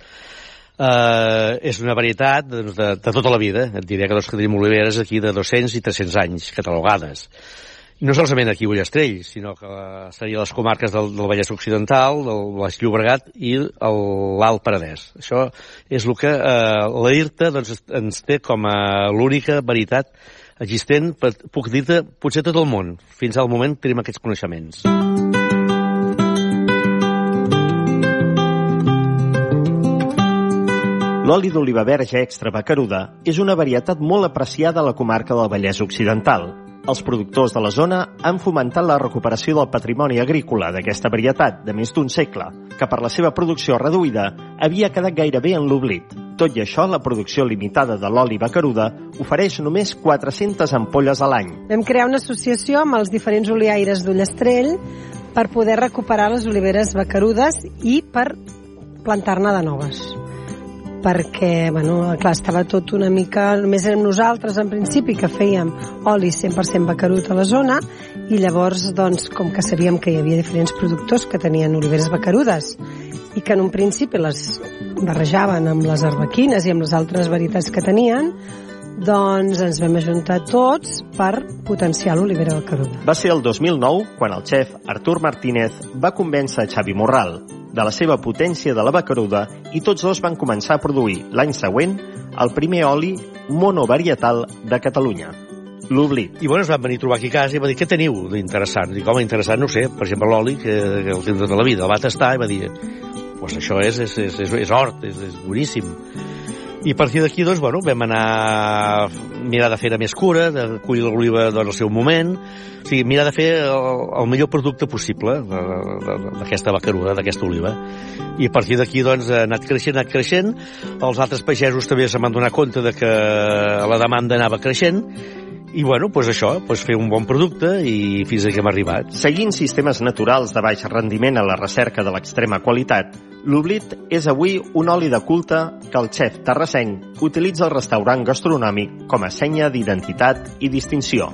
Uh, és una varietat doncs, de, de tota la vida. Et diré que, doncs, que tenim oliveres aquí de 200 i 300 anys, catalogades. No solament aquí a Ullastrell, sinó que seria les comarques del, del Vallès Occidental, del Baix Llobregat i l'Alt Penedès. Això és el que uh, l'IRTA doncs, ens té com a l'única varietat existent, per, puc dir-te, potser tot el món. Fins al moment tenim aquests coneixements. L'oli d'oliva verge extra bacaruda és una varietat molt apreciada a la comarca del Vallès Occidental. Els productors de la zona han fomentat la recuperació del patrimoni agrícola d'aquesta varietat de més d'un segle, que per la seva producció reduïda havia quedat gairebé en l'oblit. Tot i això, la producció limitada de l'oli Bacaruda ofereix només 400 ampolles a l'any. Vam crear una associació amb els diferents oliaires d'Ullastrell per poder recuperar les oliveres bacarudes i per plantar-ne de noves perquè, bueno, clar, estava tot una mica... Només érem nosaltres, en principi, que fèiem oli 100% bacarut a la zona i llavors, doncs, com que sabíem que hi havia diferents productors que tenien oliveres bacarudes i que en un principi les barrejaven amb les arbequines i amb les altres varietats que tenien, doncs ens vam ajuntar tots per potenciar l'olivera bacaruda. Va ser el 2009 quan el xef Artur Martínez va convèncer Xavi Morral de la seva potència de la bacaruda i tots dos van començar a produir l'any següent el primer oli monovarietal de Catalunya, l'oblit. I bueno, es van venir a trobar aquí a casa i va dir, què teniu d'interessant? Dic, home, interessant, no ho sé, per exemple, l'oli, que, que el tinc tota la vida, el va tastar i va dir, pues això és, és, és, és, és hort, és, és boníssim. I a partir d'aquí, doncs, bueno, vam anar a mirar de fer més cura, de collir l'oliva doncs, al seu moment, o sigui, mirar de fer el, el millor producte possible d'aquesta bacaruda, d'aquesta oliva. I a partir d'aquí, doncs, ha anat creixent, ha anat creixent. Els altres pagesos també se m'han donat compte de que la demanda anava creixent, i bueno, doncs això, doncs fer un bon producte i fins aquí hem arribat. Seguint sistemes naturals de baix rendiment a la recerca de l'extrema qualitat, l'oblit és avui un oli de culte que el xef terrassenc utilitza al restaurant gastronòmic com a senya d'identitat i distinció.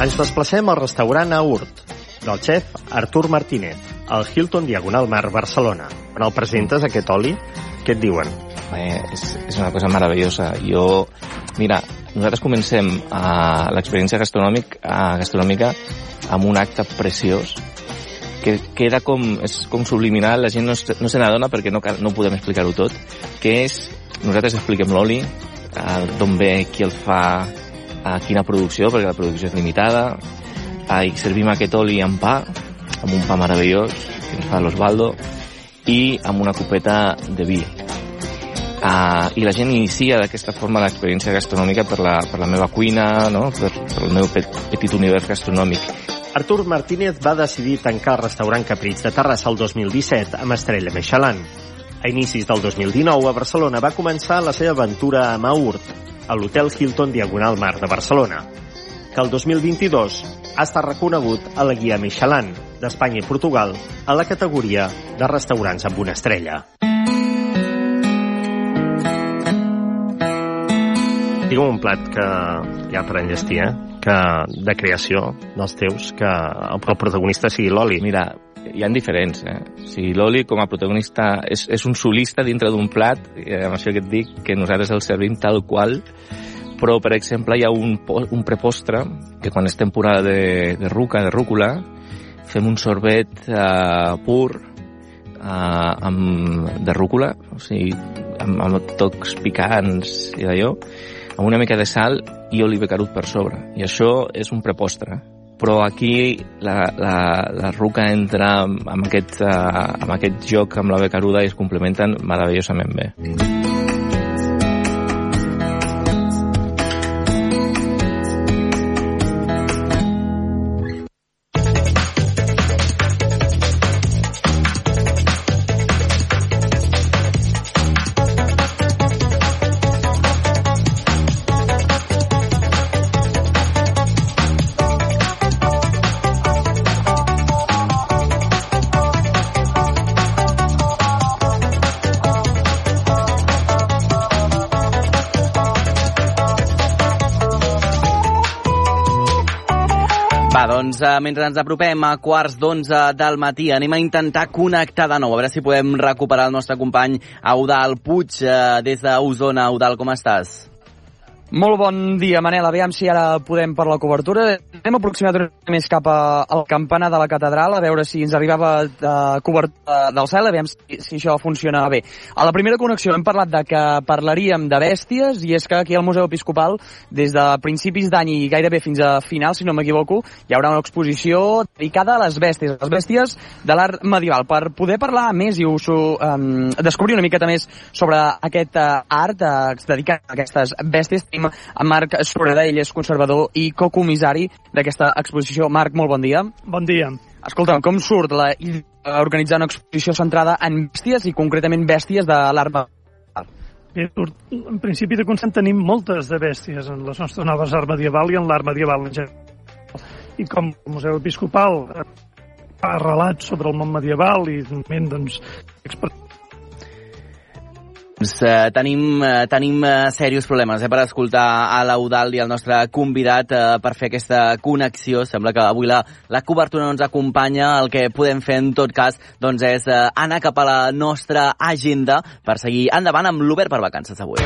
Ens desplacem al restaurant Aurt, del xef Artur Martínez, al Hilton Diagonal Mar, Barcelona. Quan el presentes, aquest oli, què et diuen? Eh, és, és una cosa meravellosa. Jo, mira, nosaltres comencem a l'experiència gastronòmic, a gastronòmica amb un acte preciós que queda com, és com subliminal, la gent no, no se n'adona perquè no, no podem explicar-ho tot, que és, nosaltres expliquem l'oli, eh, d'on ve, qui el fa, a quina producció, perquè la producció és limitada, eh, i servim aquest oli amb pa, amb un pa meravellós, que ens fa l'Osvaldo, i amb una copeta de vi. Uh, I la gent inicia d'aquesta forma l'experiència gastronòmica per la, per la meva cuina, no? per, per el meu pet, petit univers gastronòmic. Artur Martínez va decidir tancar el restaurant Capritx de Terrassa el 2017 amb estrella Michelin. A inicis del 2019, a Barcelona va començar la seva aventura a Maurt, a l'Hotel Hilton Diagonal Mar de Barcelona, que el 2022 ha estat reconegut a la guia Michelin d'Espanya i Portugal a la categoria de restaurants amb una estrella. Digue'm un plat que ja per enllestir, eh? que de creació dels teus, que el, protagonista sigui l'oli. Mira, hi han diferents. Eh? Sigui, l'oli com a protagonista és, és un solista dintre d'un plat, i amb això que et dic, que nosaltres el servim tal qual, però, per exemple, hi ha un, un prepostre que quan és temporada de, de ruca, de rúcula, fem un sorbet eh, pur eh, amb, de rúcula, o sigui, amb, amb tocs picants i d'allò, amb una mica de sal i oliva carut per sobre. I això és un prepostre. Però aquí la, la, la ruca entra amb aquest, uh, amb aquest joc amb la becaruda i es complementen meravellosament bé. Mm. 11, mentre ens apropem a quarts d'11 del matí, anem a intentar connectar de nou, a veure si podem recuperar el nostre company Eudal Puig eh, des d'Osona. Eudal, com estàs? Molt bon dia, Manel. Aviam si ara podem per la cobertura. Hem aproximat una més cap a, al campanar de la catedral, a veure si ens arribava de cobertura del cel, aviam si, si això funciona bé. A la primera connexió hem parlat de que parlaríem de bèsties, i és que aquí al Museu Episcopal, des de principis d'any i gairebé fins a final, si no m'equivoco, hi haurà una exposició dedicada a les bèsties, les bèsties de l'art medieval. Per poder parlar més i us, um, descobrir una miqueta més sobre aquest uh, art uh, dedicat a aquestes bèsties, tenim amb Marc Soreda, ell és conservador i cocomissari d'aquesta exposició. Marc, molt bon dia. Bon dia. Escolta, com surt la idea d'organitzar una exposició centrada en bèsties i concretament bèsties de l'arma Bé, en principi de constant tenim moltes de bèsties en les nostres noves art medieval i en l'art medieval en general. I com el Museu Episcopal fa relats sobre el món medieval i doncs, Doncs, eh, tenim, eh, tenim eh, serios problemes eh, per escoltar a l'Eudald i el nostre convidat eh, per fer aquesta connexió. Sembla que avui la, la cobertura no ens acompanya. El que podem fer en tot cas doncs, és eh, anar cap a la nostra agenda per seguir endavant amb l'Uber per vacances avui.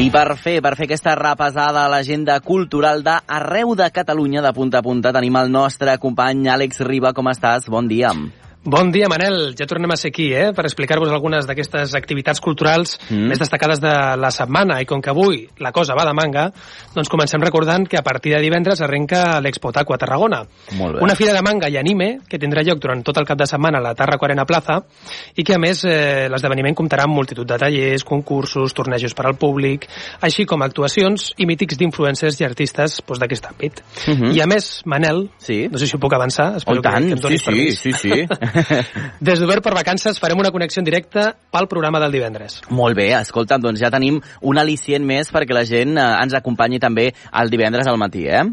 I per fer, per fer aquesta repassada a l'agenda cultural d'arreu de Catalunya, de punta a punta, tenim el nostre company Àlex Riba. Com estàs? Bon dia. Bon dia, Manel. Ja tornem a ser aquí, eh?, per explicar-vos algunes d'aquestes activitats culturals mm. més destacades de la setmana. I com que avui la cosa va de manga, doncs comencem recordant que a partir de divendres arrenca l'Expo Taco a Tarragona. Molt bé. Una fira de manga i anime que tindrà lloc durant tot el cap de setmana a la Tarraco Arena Plaza i que, a més, eh, l'esdeveniment comptarà amb multitud de tallers, concursos, tornejos per al públic, així com actuacions i mítics d'influencers i artistes doncs, d'aquest àmbit. Mm -hmm. I, a més, Manel, sí. no sé si ho puc avançar, espero Oh, tant, que, que em donis sí, permís. sí, sí, sí. Des d'Obert per Vacances farem una connexió en directe pel programa del divendres. Molt bé, escolta'm, doncs ja tenim un al·licient més perquè la gent eh, ens acompanyi també el divendres al matí, eh?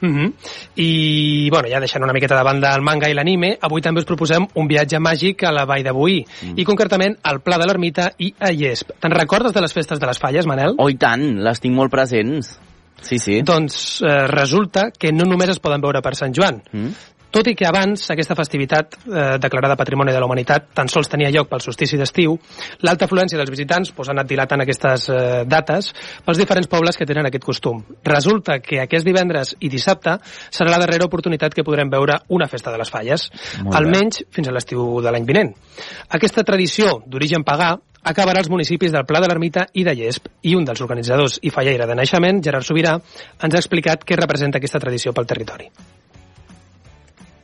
Mm -hmm. I, bueno, ja deixant una miqueta de banda el manga i l'anime, avui també us proposem un viatge màgic a la Vall de Boí, mm. i concretament al Pla de l'Ermita i a Llesp. Te'n recordes de les festes de les Falles, Manel? Oh, i tant, les tinc molt presents. Sí, sí. Doncs eh, resulta que no només es poden veure per Sant Joan. Mm. Tot i que abans aquesta festivitat eh, declarada Patrimoni de la Humanitat tan sols tenia lloc pel solstici d'estiu, l'alta afluència dels visitants pues, ha anat dilatant aquestes eh, dates pels diferents pobles que tenen aquest costum. Resulta que aquest divendres i dissabte serà la darrera oportunitat que podrem veure una festa de les falles, almenys fins a l'estiu de l'any vinent. Aquesta tradició d'origen pagà acabarà als municipis del Pla de l'Ermita i de Llesp i un dels organitzadors i fallaire de naixement, Gerard Sobirà, ens ha explicat què representa aquesta tradició pel territori.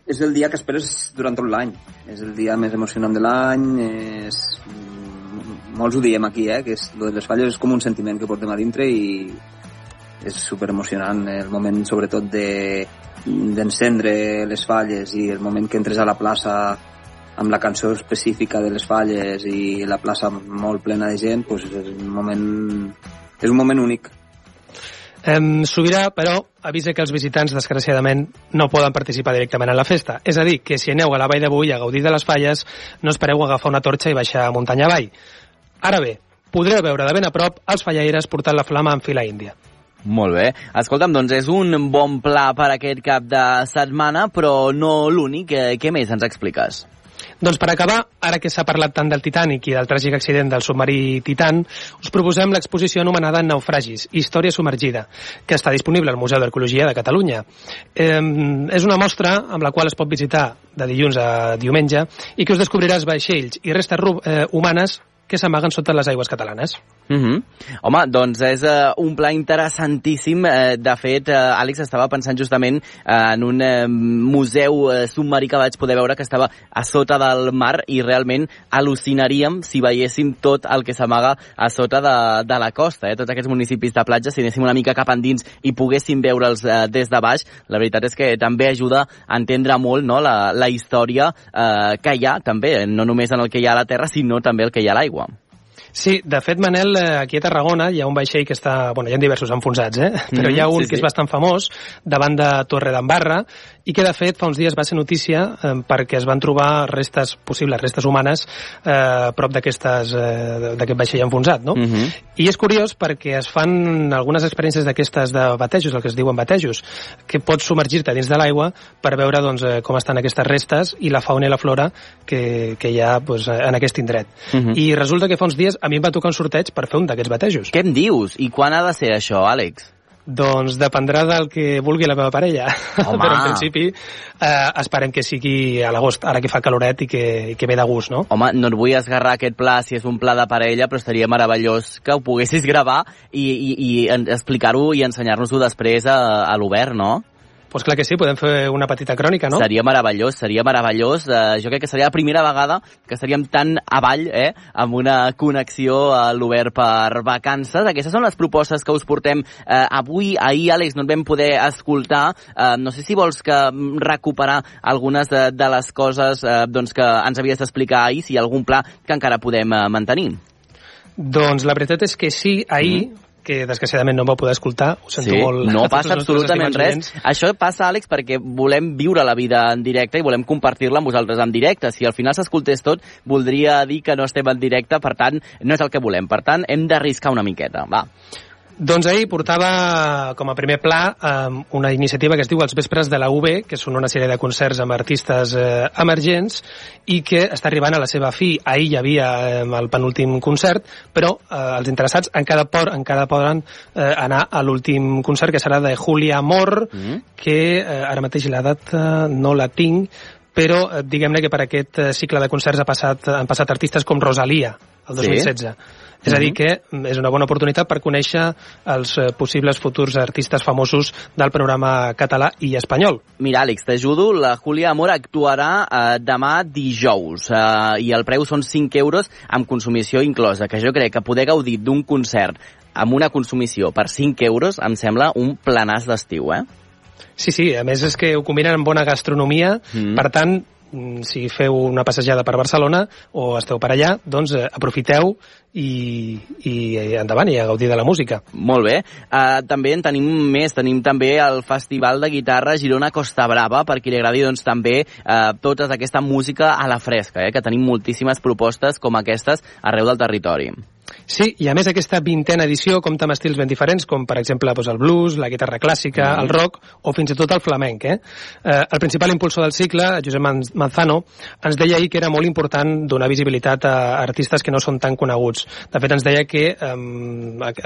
És el dia que esperes durant tot l'any. És el dia més emocionant de l'any, és... mm, Molts ho diem aquí, eh? que és, lo de les falles és com un sentiment que portem a dintre i és super emocionant el moment sobretot de d'encendre les falles i el moment que entres a la plaça amb la cançó específica de les falles i la plaça molt plena de gent, doncs és un moment, és un moment únic. Em, Sobirà, però, avisa que els visitants, desgraciadament, no poden participar directament en la festa. És a dir, que si aneu a la Vall de a gaudir de les falles, no espereu agafar una torxa i baixar muntanya avall. Ara bé, podreu veure de ben a prop els fallaires portant la flama en fila índia. Molt bé. Escolta'm, doncs és un bon pla per aquest cap de setmana, però no l'únic. Eh, Què més ens expliques? Doncs per acabar, ara que s'ha parlat tant del Titanic i del tràgic accident del submarí Titan, us proposem l'exposició anomenada Naufragis, Història submergida, que està disponible al Museu d'Arqueologia de Catalunya. Eh, és una mostra amb la qual es pot visitar de dilluns a diumenge i que us descobriràs vaixells i restes eh, humanes que s'amaguen sota les aigües catalanes. Uh -huh. Home, doncs és uh, un pla interessantíssim. Uh, de fet, uh, Àlex estava pensant justament uh, en un uh, museu uh, submarí que vaig poder veure que estava a sota del mar i realment al·lucinaríem si veiéssim tot el que s'amaga a sota de, de la costa. Eh? Tots aquests municipis de platja, si anéssim una mica cap endins i poguéssim veure'ls uh, des de baix, la veritat és que també ajuda a entendre molt no? la, la història uh, que hi ha també, no només en el que hi ha a la terra, sinó també el que hi ha a l'aigua. Sí, de fet, Manel, eh, aquí a Tarragona hi ha un vaixell que està... Bueno, hi ha diversos enfonsats, eh? Però hi ha un sí, que sí. és bastant famós, davant de Torre d'Embarra, i que, de fet, fa uns dies va ser notícia eh, perquè es van trobar restes, possibles restes humanes, eh, prop eh, d'aquest vaixell enfonsat, no? Uh -huh. I és curiós perquè es fan algunes experiències d'aquestes de batejos, el que es diuen batejos, que pots submergir-te dins de l'aigua per veure doncs, eh, com estan aquestes restes i la fauna i la flora que, que hi ha doncs, en aquest indret. Uh -huh. I resulta que fa uns dies a mi em va tocar un sorteig per fer un d'aquests batejos. Què em dius? I quan ha de ser això, Àlex? Doncs dependrà del que vulgui la meva parella. Home. Però en principi eh, esperem que sigui a l'agost, ara que fa caloret i que, i que ve de gust, no? Home, no et vull esgarrar aquest pla si és un pla de parella, però estaria meravellós que ho poguessis gravar i, i, i explicar-ho i ensenyar-nos-ho després a, a l'obert, no? Pues clar que sí, podem fer una petita crònica, no? Seria meravellós, seria meravellós. Uh, jo crec que seria la primera vegada que estaríem tan avall, eh, amb una connexió a l'Obert per vacances. Aquestes són les propostes que us portem uh, avui. Ahir, Àlex, no et vam poder escoltar. Uh, no sé si vols que mm, recuperar algunes de, de les coses uh, doncs que ens havies d'explicar ahir, si hi ha algun pla que encara podem uh, mantenir. Doncs la veritat és que sí, ahir, mm que desgraciadament no em va poder escoltar, ho sento sí, molt. no passa absolutament res. Això passa, Àlex, perquè volem viure la vida en directe i volem compartir-la amb vosaltres en directe. Si al final s'escoltés tot, voldria dir que no estem en directe, per tant, no és el que volem. Per tant, hem d'arriscar una miqueta. Va. Doncs ahir portava com a primer pla eh, una iniciativa que es diu Els Vespres de la UB, que són una sèrie de concerts amb artistes eh, emergents i que està arribant a la seva fi. Ahir hi havia eh, el penúltim concert, però eh, els interessats encara, por, encara poden eh, anar a l'últim concert, que serà de Julia Amor, mm. que eh, ara mateix la data no la tinc, però eh, diguem-ne que per aquest eh, cicle de concerts ha passat, han passat artistes com Rosalia, el 2016. Sí? És a dir, que és una bona oportunitat per conèixer els eh, possibles futurs artistes famosos del panorama català i espanyol. Mira, Àlex, t'ajudo. La Júlia Amor actuarà eh, demà dijous eh, i el preu són 5 euros amb consumició inclosa, que jo crec que poder gaudir d'un concert amb una consumició per 5 euros em sembla un planàs d'estiu, eh? Sí, sí, a més és que ho combinen amb bona gastronomia, mm. per tant, si feu una passejada per Barcelona o esteu per allà, doncs eh, aprofiteu i, i endavant i a gaudir de la música. Molt bé. Uh, també en tenim més. Tenim també el Festival de Guitarra Girona Costa Brava, per qui li agradi doncs, també uh, tota aquesta música a la fresca, eh? que tenim moltíssimes propostes com aquestes arreu del territori. Sí, i a més aquesta vintena edició compta amb estils ben diferents, com per exemple doncs, el blues, la guitarra clàssica, mm. el rock o fins i tot el flamenc. Eh? Eh, el principal impulsor del cicle, Josep Manzano, ens deia ahir que era molt important donar visibilitat a artistes que no són tan coneguts. De fet, ens deia que eh,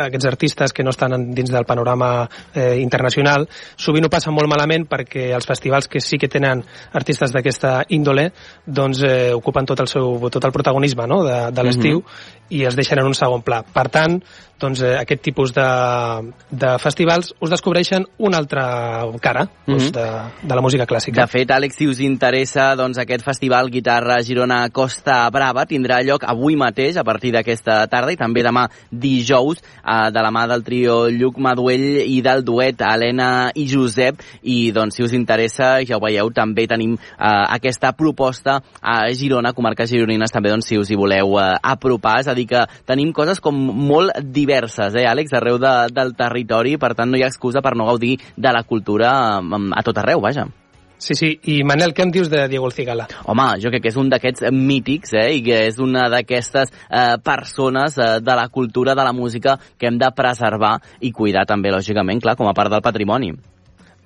aquests artistes que no estan dins del panorama eh, internacional sovint ho passen molt malament perquè els festivals que sí que tenen artistes d'aquesta índole doncs eh, ocupen tot el, seu, tot el protagonisme no? de, de l'estiu mm -hmm. i es deixen en un segon pla. Per tant, doncs, eh, aquest tipus de, de festivals us descobreixen una altra cara doncs, Mhm. de, de la música clàssica. De fet, Àlex, si us interessa, doncs aquest festival Guitarra Girona Costa Brava tindrà lloc avui mateix, a partir d'aquesta tarda, i també demà dijous, eh, de la mà del trio Lluc Maduell i del duet Helena i Josep, i doncs si us interessa, ja ho veieu, també tenim eh, aquesta proposta a Girona, comarques gironines, també doncs si us hi voleu eh, apropar, és a dir que tenim coses com molt diverses, eh, Àlex, arreu de, del territori, per tant no hi ha excusa per no gaudir de la cultura eh, a tot arreu, vaja. Sí, sí. I Manel, què em dius de Diego El Cigala? Home, jo crec que és un d'aquests mítics, eh, i que és una d'aquestes eh, persones eh, de la cultura, de la música, que hem de preservar i cuidar també, lògicament, clar, com a part del patrimoni.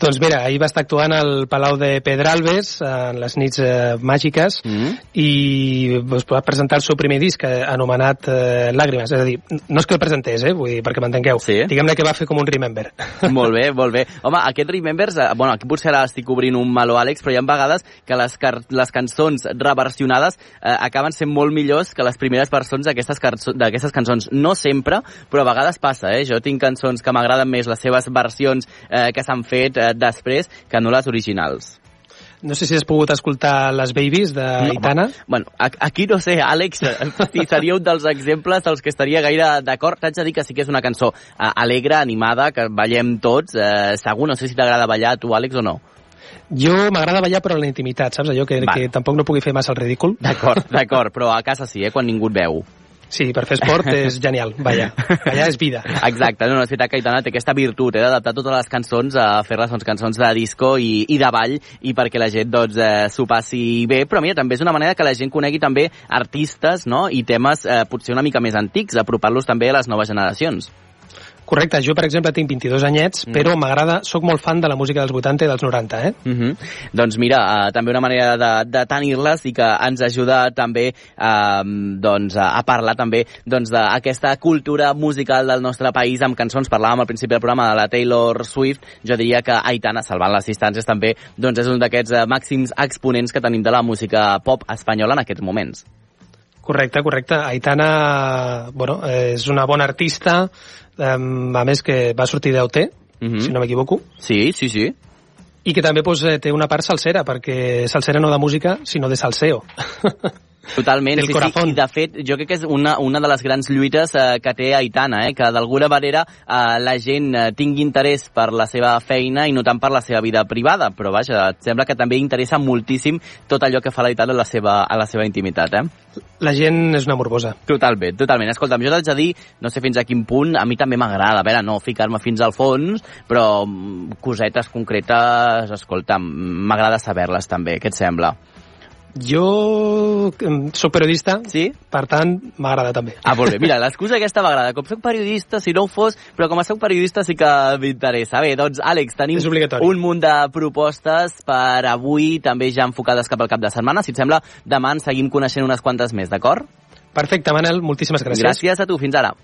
Doncs mira, ahir va estar actuant al Palau de Pedralbes en les nits eh, màgiques mm. i doncs, va presentar el seu primer disc eh, anomenat eh, Làgrimes, és a dir, no és que el presentés, eh, vull dir, perquè m'entengueu, sí. diguem-ne que va fer com un Remember. molt bé, molt bé. Home, aquest Remembers, eh, bueno, aquí potser ara estic obrint un meló, Àlex, però hi ha vegades que les, les cançons reversionades eh, acaben sent molt millors que les primeres versions d'aquestes cançons. No sempre, però a vegades passa, eh? Jo tinc cançons que m'agraden més les seves versions eh, que s'han fet eh, després que no les originals. No sé si has pogut escoltar Les Babies d'Aitana. No, bueno, aquí no sé, Àlex, si seria un dels exemples dels que estaria gaire d'acord. T'haig de dir que sí que és una cançó uh, alegre, animada, que ballem tots. Uh, segur, no sé si t'agrada ballar a tu, Àlex, o no. Jo m'agrada ballar però en la intimitat, saps? Allò que, que tampoc no pugui fer massa el ridícul. D'acord, d'acord, però a casa sí, eh, quan ningú et veu. Sí, per fer esport és genial, ballar. Ballar és vida. Exacte, no, no, és veritat que Aitana té aquesta virtut eh, d'adaptar totes les cançons a fer-les doncs, cançons de disco i, i de ball i perquè la gent doncs, eh, s'ho passi bé, però mira, també és una manera que la gent conegui també artistes no? i temes eh, potser una mica més antics, apropar-los també a les noves generacions. Correcte, jo per exemple tinc 22 anyets, mm. però m'agrada, sóc molt fan de la música dels 80 i dels 90, eh? Mm -hmm. Doncs mira, uh, també una manera de, de tenir-les i que ens ajuda també uh, doncs, a parlar també doncs, d'aquesta cultura musical del nostre país amb cançons. Parlàvem al principi del programa de la Taylor Swift, jo diria que Aitana, salvant les distàncies també, doncs és un d'aquests uh, màxims exponents que tenim de la música pop espanyola en aquests moments. Correcte, correcte. Aitana, bueno, és una bona artista, a més que va sortir d'OT, Mhm. si no m'equivoco. Sí, sí, sí. I que també pues, eh, té una part salsera, perquè salsera no de música, sinó de salseo. Totalment, Del sí, sí, i de fet jo crec que és una, una de les grans lluites eh, que té Aitana, eh, que d'alguna manera eh, la gent eh, tingui interès per la seva feina i no tant per la seva vida privada, però vaja, et sembla que també interessa moltíssim tot allò que fa l'Aitana a la seva, a la seva intimitat, eh? La gent és una morbosa. Totalment, totalment. Escolta'm, jo t'haig de dir, no sé fins a quin punt, a mi també m'agrada, a veure, no ficar-me fins al fons, però mm, cosetes concretes, escolta'm, m'agrada saber-les també, què et sembla? Jo soc periodista, sí? per tant, m'agrada també. Ah, molt bé. Mira, l'excusa aquesta m'agrada. Com soc periodista, si no ho fos, però com a soc periodista sí que m'interessa. Bé, doncs, Àlex, tenim un munt de propostes per avui, també ja enfocades cap al cap de setmana. Si et sembla, demà en seguim coneixent unes quantes més, d'acord? Perfecte, Manel, moltíssimes gràcies. Gràcies a tu, fins ara.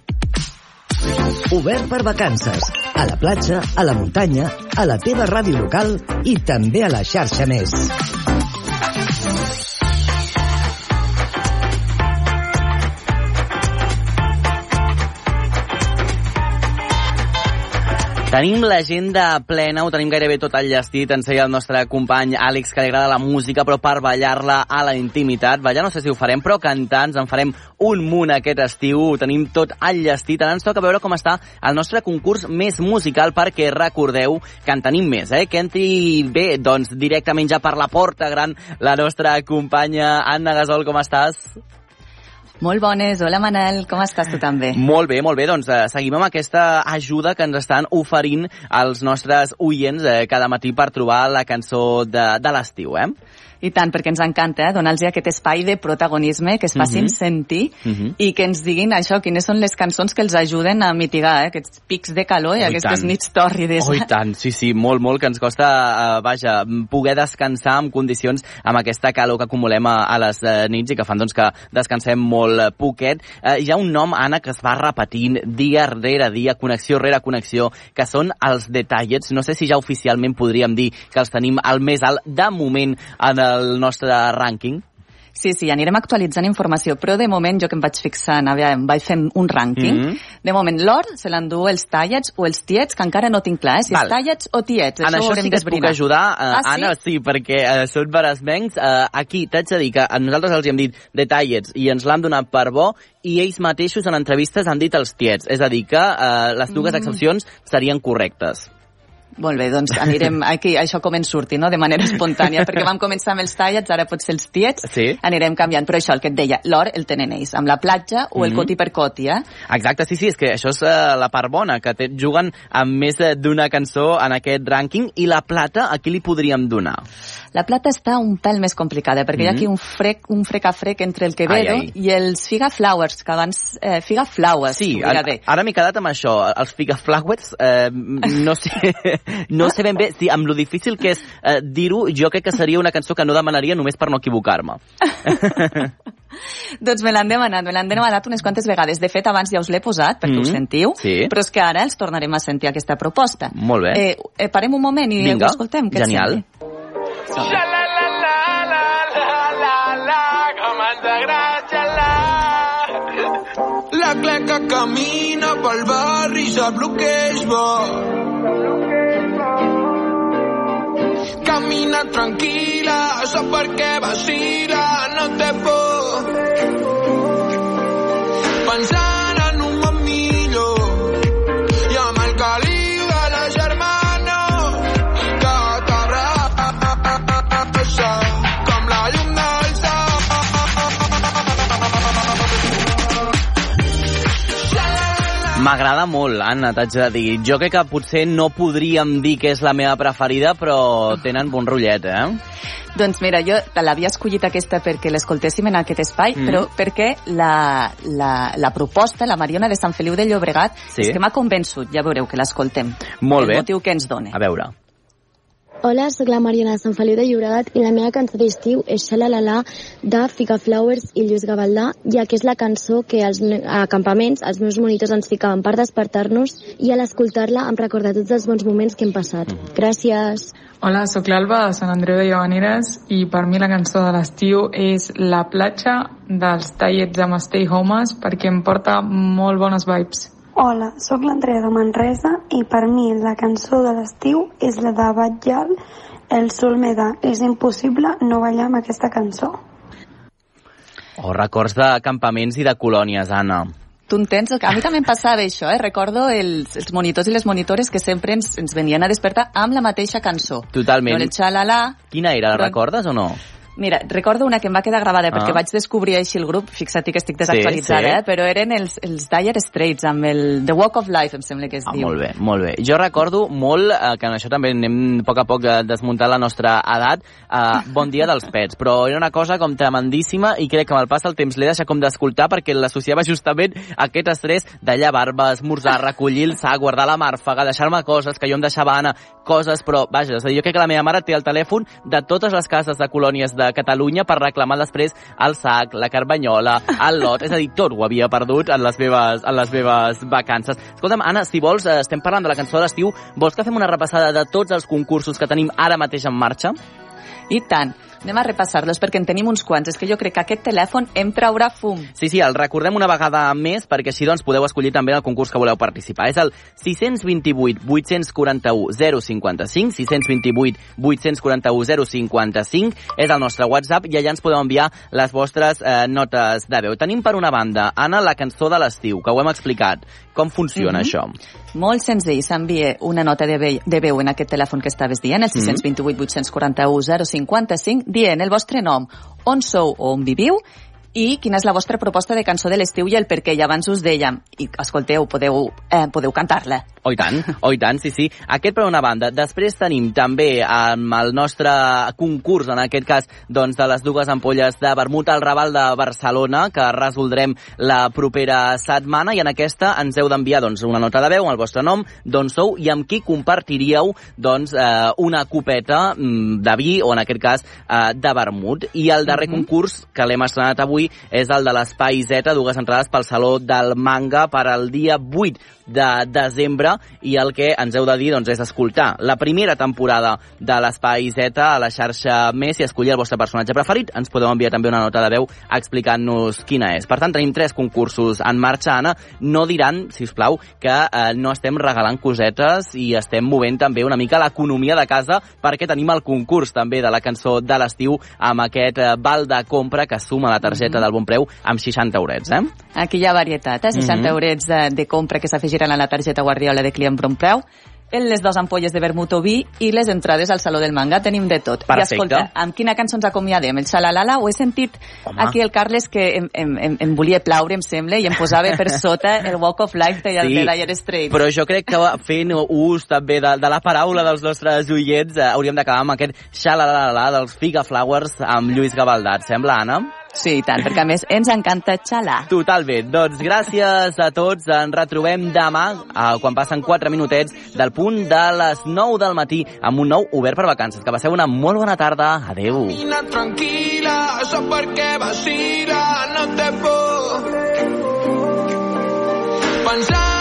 Obert per vacances. A la platja, a la muntanya, a la teva ràdio local i també a la xarxa més. Tenim l'agenda plena, ho tenim gairebé tot enllestit. Ens deia el nostre company Àlex que li agrada la música, però per ballar-la a la intimitat. Vaja, no sé si ho farem, però cantar ens en farem un munt aquest estiu. Ho tenim tot enllestit. Ara ens toca veure com està el nostre concurs més musical, perquè recordeu que en tenim més, eh? Que entri bé, doncs, directament ja per la porta gran la nostra companya Anna Gasol, com estàs? Molt bones, hola Manel, com estàs tu també? Molt bé, molt bé, doncs eh, seguim amb aquesta ajuda que ens estan oferint els nostres oients eh, cada matí per trobar la cançó de, de l'estiu, eh? I tant, perquè ens encanta eh, donar-los aquest espai de protagonisme, que es facin Mhm. sentir Mhm. i que ens diguin això, quines són les cançons que els ajuden a mitigar eh, aquests pics de calor i Oh, aquestes tant. nits tòrrides. Oh, i tant, sí, sí, molt, molt, que ens costa, eh, vaja, poder descansar en condicions amb aquesta calor que acumulem a, a les eh, nits i que fan doncs, que descansem molt eh, poquet. Eh, hi ha un nom, Anna, que es va repetint dia rere dia, connexió rere connexió, que són els detallets. No sé si ja oficialment podríem dir que els tenim al més alt de moment en el nostre rànquing. Sí, sí, anirem actualitzant informació, però de moment jo que em vaig fixant, a veure, em vaig fent un rànquing, Mhm. de moment l'or se l'endú els tallets o els tiets, que encara no tinc clar, eh, si Val. tallets o tiets, En això, això sí que et puc ajudar, eh, ah, sí? Anna, sí, perquè eh, són beresmencs. Eh, aquí t'haig de dir que a nosaltres els hi hem dit detallets i ens l'han donat per bo i ells mateixos en entrevistes han dit els tiets. És a dir, que eh, les dues Mm. excepcions serien correctes. Molt bé, doncs anirem aquí, això com ens surti, no?, de manera espontània, perquè vam començar amb els tallets, ara potser els tiets, Sí. anirem canviant, però això, el que et deia, l'or el tenen ells, amb la platja o el Mhm. coti per coti, eh? Exacte, sí, sí, és que això és eh, la part bona, que te, juguen amb més eh, d'una cançó en aquest rànquing i la plata a qui li podríem donar? La plata està un pèl més complicada, perquè hi ha Mhm. aquí un frec, un frec a frec entre el Quevedo Ai, ai. i els Figa Flowers, que abans... Eh, Figa Flowers, Sí, podria a, dir. ara m'he quedat amb això. Els Figaflowers, eh, no, sé, no sé ben bé, sí, amb lo difícil que és eh, dir-ho, jo crec que seria una cançó que no demanaria només per no equivocar-me. Doncs me l'han demanat, me l'han demanat unes quantes vegades. De fet, abans ja us l'he posat, perquè Mhm. ho sentiu, Sí. però és que ara els tornarem a sentir aquesta proposta. Molt bé. Eh, eh, parem un moment i Vinga, ho escoltem. Què et genial. com xalar. La cleca camina pel barri i sap el que és bo. Camina tranquil·la, sap per què vacila, no té por. Pensant M'agrada molt, Anna, t'haig de dir. Jo crec que potser no podríem dir que és la meva preferida, però tenen bon rotllet, eh? Doncs mira, jo te l'havia escollit aquesta perquè l'escoltéssim en aquest espai, Mm. però perquè la, la, la proposta, la Mariona de Sant Feliu de Llobregat, Sí. és que m'ha convençut, ja veureu que l'escoltem. Molt el bé. motiu que ens dona. A veure. Hola, sóc la Mariana de Sant Feliu de Llobregat i la meva cançó d'estiu és Xalalala de Fica Flowers i Lluís Gavaldà, ja que és la cançó que als ne- a campaments els meus monitors ens ficaven per despertar-nos i a l'escoltar-la em recorda tots els bons moments que hem passat. Gràcies. Hola, sóc l'Alba de Sant Andreu de Llavaneres i per mi la cançó de l'estiu és La platja dels tallets amb Stay Homes perquè em porta molt bones vibes. Hola, sóc l'Andrea de Manresa i per mi la cançó de l'estiu és la de Batllal, El sol me da. És impossible no ballar amb aquesta cançó. O records de campaments i de colònies, Anna. Tu entens? A mi també em passava això, eh? Recordo els, els monitors i les monitores que sempre ens, ens venien a despertar amb la mateixa cançó. Totalment. No el xalala... Quina era, la Però- recordes o no? Mira, recordo una que em va quedar gravada perquè Ah. vaig descobrir així el grup, fixa't que estic desactualitzada, Sí, sí. eh? però eren els, els Dire Straits amb el The Walk of Life, em sembla que es Ah, diu. molt bé, molt bé. Jo recordo molt, eh, que en això també anem a poc a poc desmuntant la nostra edat, eh, Bon dia dels pets, però era una cosa com tremendíssima i crec que amb el pas del temps l'he deixat com d'escoltar perquè l'associava justament a aquest estrès de llevar-me, esmorzar, recollir el sac, guardar la màrfaga, deixar-me coses que jo em deixava Anna, coses, però vaja, és a dir, jo crec que la meva mare té el telèfon de totes les cases de colònies de Catalunya per reclamar després el sac, la carbanyola, el lot, és a dir, tot ho havia perdut en les meves, en les meves vacances. Escolta'm, Anna, si vols, eh, estem parlant de la cançó de l'estiu, vols que fem una repassada de tots els concursos que tenim ara mateix en marxa? I tant. Anem a repassar-los perquè en tenim uns quants. És que jo crec que aquest telèfon em traurà fum. Sí, sí, el recordem una vegada més perquè així doncs podeu escollir també el concurs que voleu participar. És el 628 841 055, 628 841 055, és el nostre WhatsApp i allà ens podeu enviar les vostres eh, notes de veu. Tenim per una banda, Anna, la cançó de l'estiu, que ho hem explicat. Com funciona Mhm. això? Molt senzill, s'envia una nota de veu, de veu en aquest telèfon que estaves dient, el 628 841 055, dient el vostre nom, on sou o on viviu, i quina és la vostra proposta de cançó de l'estiu i el per què. I abans us dèiem, i escolteu, podeu, eh, podeu cantar-la. Oh, i tant, oh, i tant, sí, sí. Aquest per una banda. Després tenim també amb el nostre concurs, en aquest cas, doncs, de les dues ampolles de vermut al Raval de Barcelona, que resoldrem la propera setmana, i en aquesta ens heu d'enviar doncs, una nota de veu amb el vostre nom, d'on sou i amb qui compartiríeu doncs, eh, una copeta mm, de vi, o en aquest cas, eh, de vermut. I el darrer concurs, que l'hem estrenat avui, és el de l'Espai Z, dues entrades pel Saló del Manga per al dia 8 de desembre i el que ens heu de dir doncs, és escoltar la primera temporada de l'Espai Z a la xarxa Més i escollir el vostre personatge preferit. Ens podeu enviar també una nota de veu explicant-nos quina és. Per tant, tenim tres concursos en marxa, Anna. No diran, si us plau, que eh, no estem regalant cosetes i estem movent també una mica l'economia de casa perquè tenim el concurs també de la cançó de l'estiu amb aquest eh, val de compra que suma la targeta del bon preu amb 60 eurets, eh? Aquí hi ha varietat, eh? 60 Mhm. eurets de, de compra que s'afegiran a la targeta Guardiola de client bon preu, les dues ampolles de vermut o vi i les entrades al Saló del Manga. Tenim de tot. Perfecte. I escolta, amb quina cançó ens acomiadem? El Xalalala? Ho he sentit Home. aquí el Carles que em, em, em, em volia plaure, em sembla, i em posava per sota el Walk of Life de, Sí, de Dire Straits. Però jo crec que fent ús també de, de la paraula dels nostres oients eh, hauríem d'acabar amb aquest xalalala dels Figa Flowers amb Lluís Gavaldà. Et sembla, Anna? Sí, i tant, perquè a més ens encanta xalar. Totalment. Doncs gràcies a tots. Ens retrobem demà, eh, quan passen 4 minutets del punt de les 9 del matí, amb un nou Obert per Vacances. Que passeu una molt bona tarda. Adeu. Camina tranquila, eso porque vacila, no te por. Pensant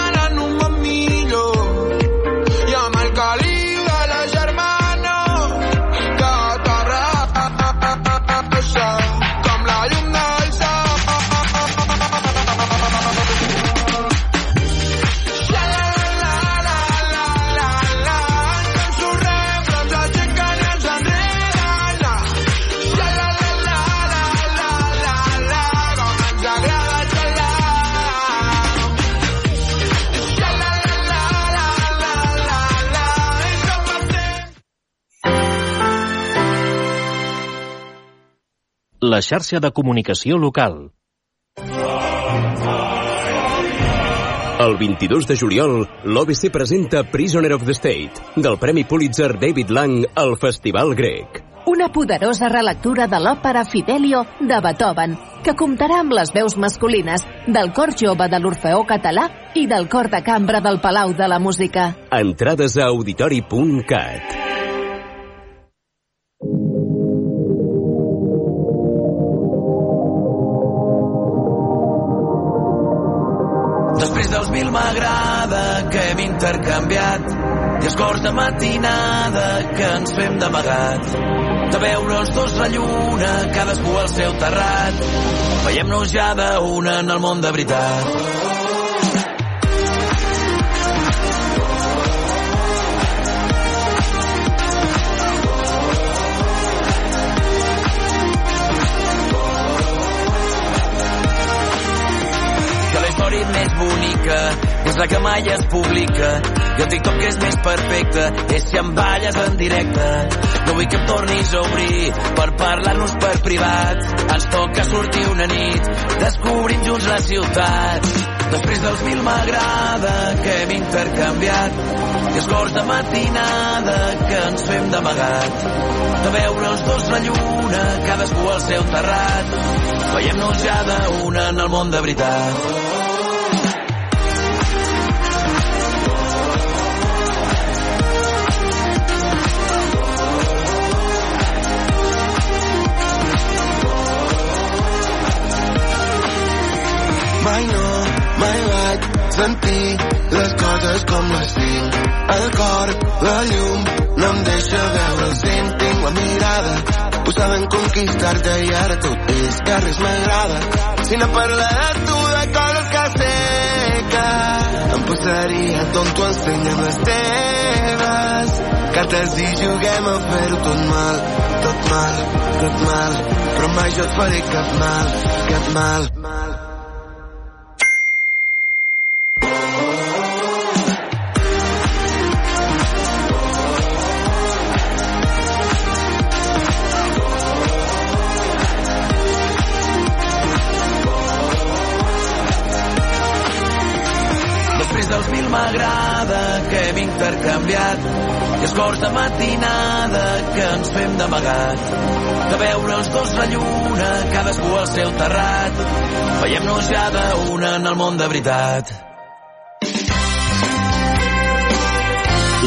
La xarxa de comunicació local. El 22 de juliol, l'OBC presenta Prisoner of the State, del Premi Pulitzer David Lang al Festival Grec. Una poderosa relectura de l'òpera Fidelio de Beethoven, que comptarà amb les veus masculines del cor jove de l'Orfeó Català i del cor de cambra del Palau de la Música. Entrades a auditori.cat. m'agrada que hem intercanviat. I de matinada que ens fem d'amagat de veure els dos la lluna cadascú al seu terrat. Veiem-nos ja d'una en el món de veritat. Que la història més bonica és la que mai es publica. I el TikTok és més perfecte és si em balles en directe. No vull que em tornis a obrir per parlar-nos per privat. Ens toca sortir una nit descobrim junts la ciutat. Després dels mil m'agrada que hem intercanviat. I els cors de matinada que ens fem d'amagat. De veure els dos la lluna cadascú al seu terrat. Veiem-nos ja d'una en el món de veritat coses com les tinc. El cor, la llum, no em deixa veure el cent. Tinc la mirada posada en conquistar-te i ara tot és que res m'agrada. Si no parla de tu, de coses que sé que em posaria tonto ensenya'm les teves cartes i juguem a fer-ho tot mal, tot mal, tot mal. Però mai jo et faré cap mal, cap mal. Cors de matinada que ens fem d'amagat. De veure els dos la lluna cadascú al seu terrat. Veiem-nos ja d'una en el món de veritat.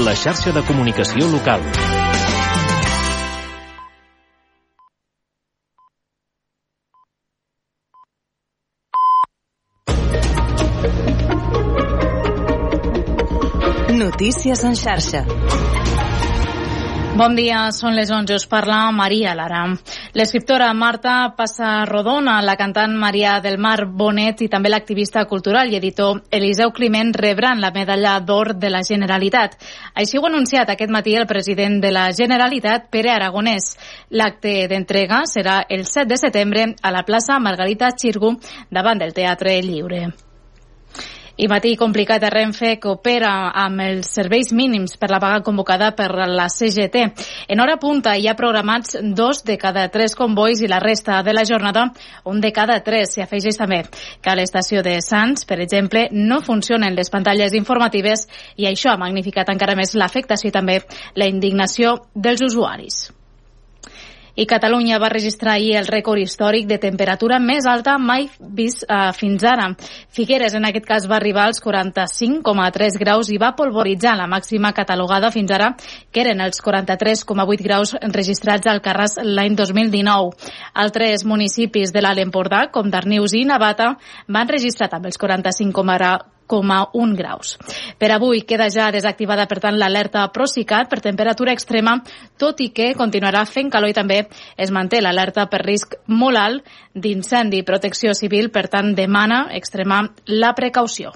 La xarxa de comunicació local. Notícies en xarxa. Bon dia, són les 11, us parla Maria Lara. L'escriptora Marta Passarrodona, la cantant Maria del Mar Bonet i també l'activista cultural i editor Eliseu Climent rebran la medalla d'or de la Generalitat. Així ho ha anunciat aquest matí el president de la Generalitat, Pere Aragonès. L'acte d'entrega serà el 7 de setembre a la plaça Margarita Xirgu davant del Teatre Lliure. I matí complicat a Renfe que opera amb els serveis mínims per la vaga convocada per la CGT. En hora punta hi ha programats dos de cada tres convois i la resta de la jornada un de cada tres. S'hi afegeix també que a l'estació de Sants, per exemple, no funcionen les pantalles informatives i això ha magnificat encara més l'afectació i també la indignació dels usuaris. I Catalunya va registrar ahir el rècord històric de temperatura més alta mai vist eh, fins ara. Figueres, en aquest cas, va arribar als 45,3 graus i va polvoritzar la màxima catalogada fins ara, que eren els 43,8 graus registrats al Carràs l'any 2019. Altres municipis de l'Alt Empordà, com Darnius i Navata, van registrar també els 45,1 1,1 graus. Per avui queda ja desactivada, per tant, l'alerta Procicat per temperatura extrema, tot i que continuarà fent calor i també es manté l'alerta per risc molt alt d'incendi. Protecció Civil, per tant, demana extremar la precaució.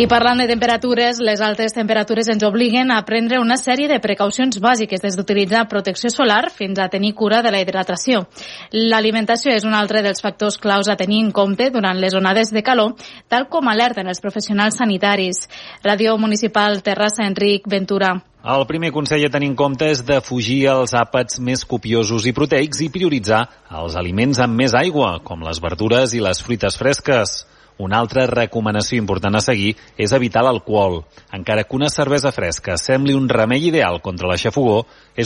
I parlant de temperatures, les altes temperatures ens obliguen a prendre una sèrie de precaucions bàsiques, des d'utilitzar protecció solar fins a tenir cura de la hidratació. L'alimentació és un altre dels factors claus a tenir en compte durant les onades de calor, tal com alerten els professionals sanitaris. Ràdio Municipal Terrassa, Enric Ventura. El primer consell a tenir en compte és de fugir els àpats més copiosos i proteics i prioritzar els aliments amb més aigua, com les verdures i les fruites fresques. Una altra recomanació important a seguir és evitar l'alcohol. Encara que una cervesa fresca sembli un remei ideal contra la xafogó, és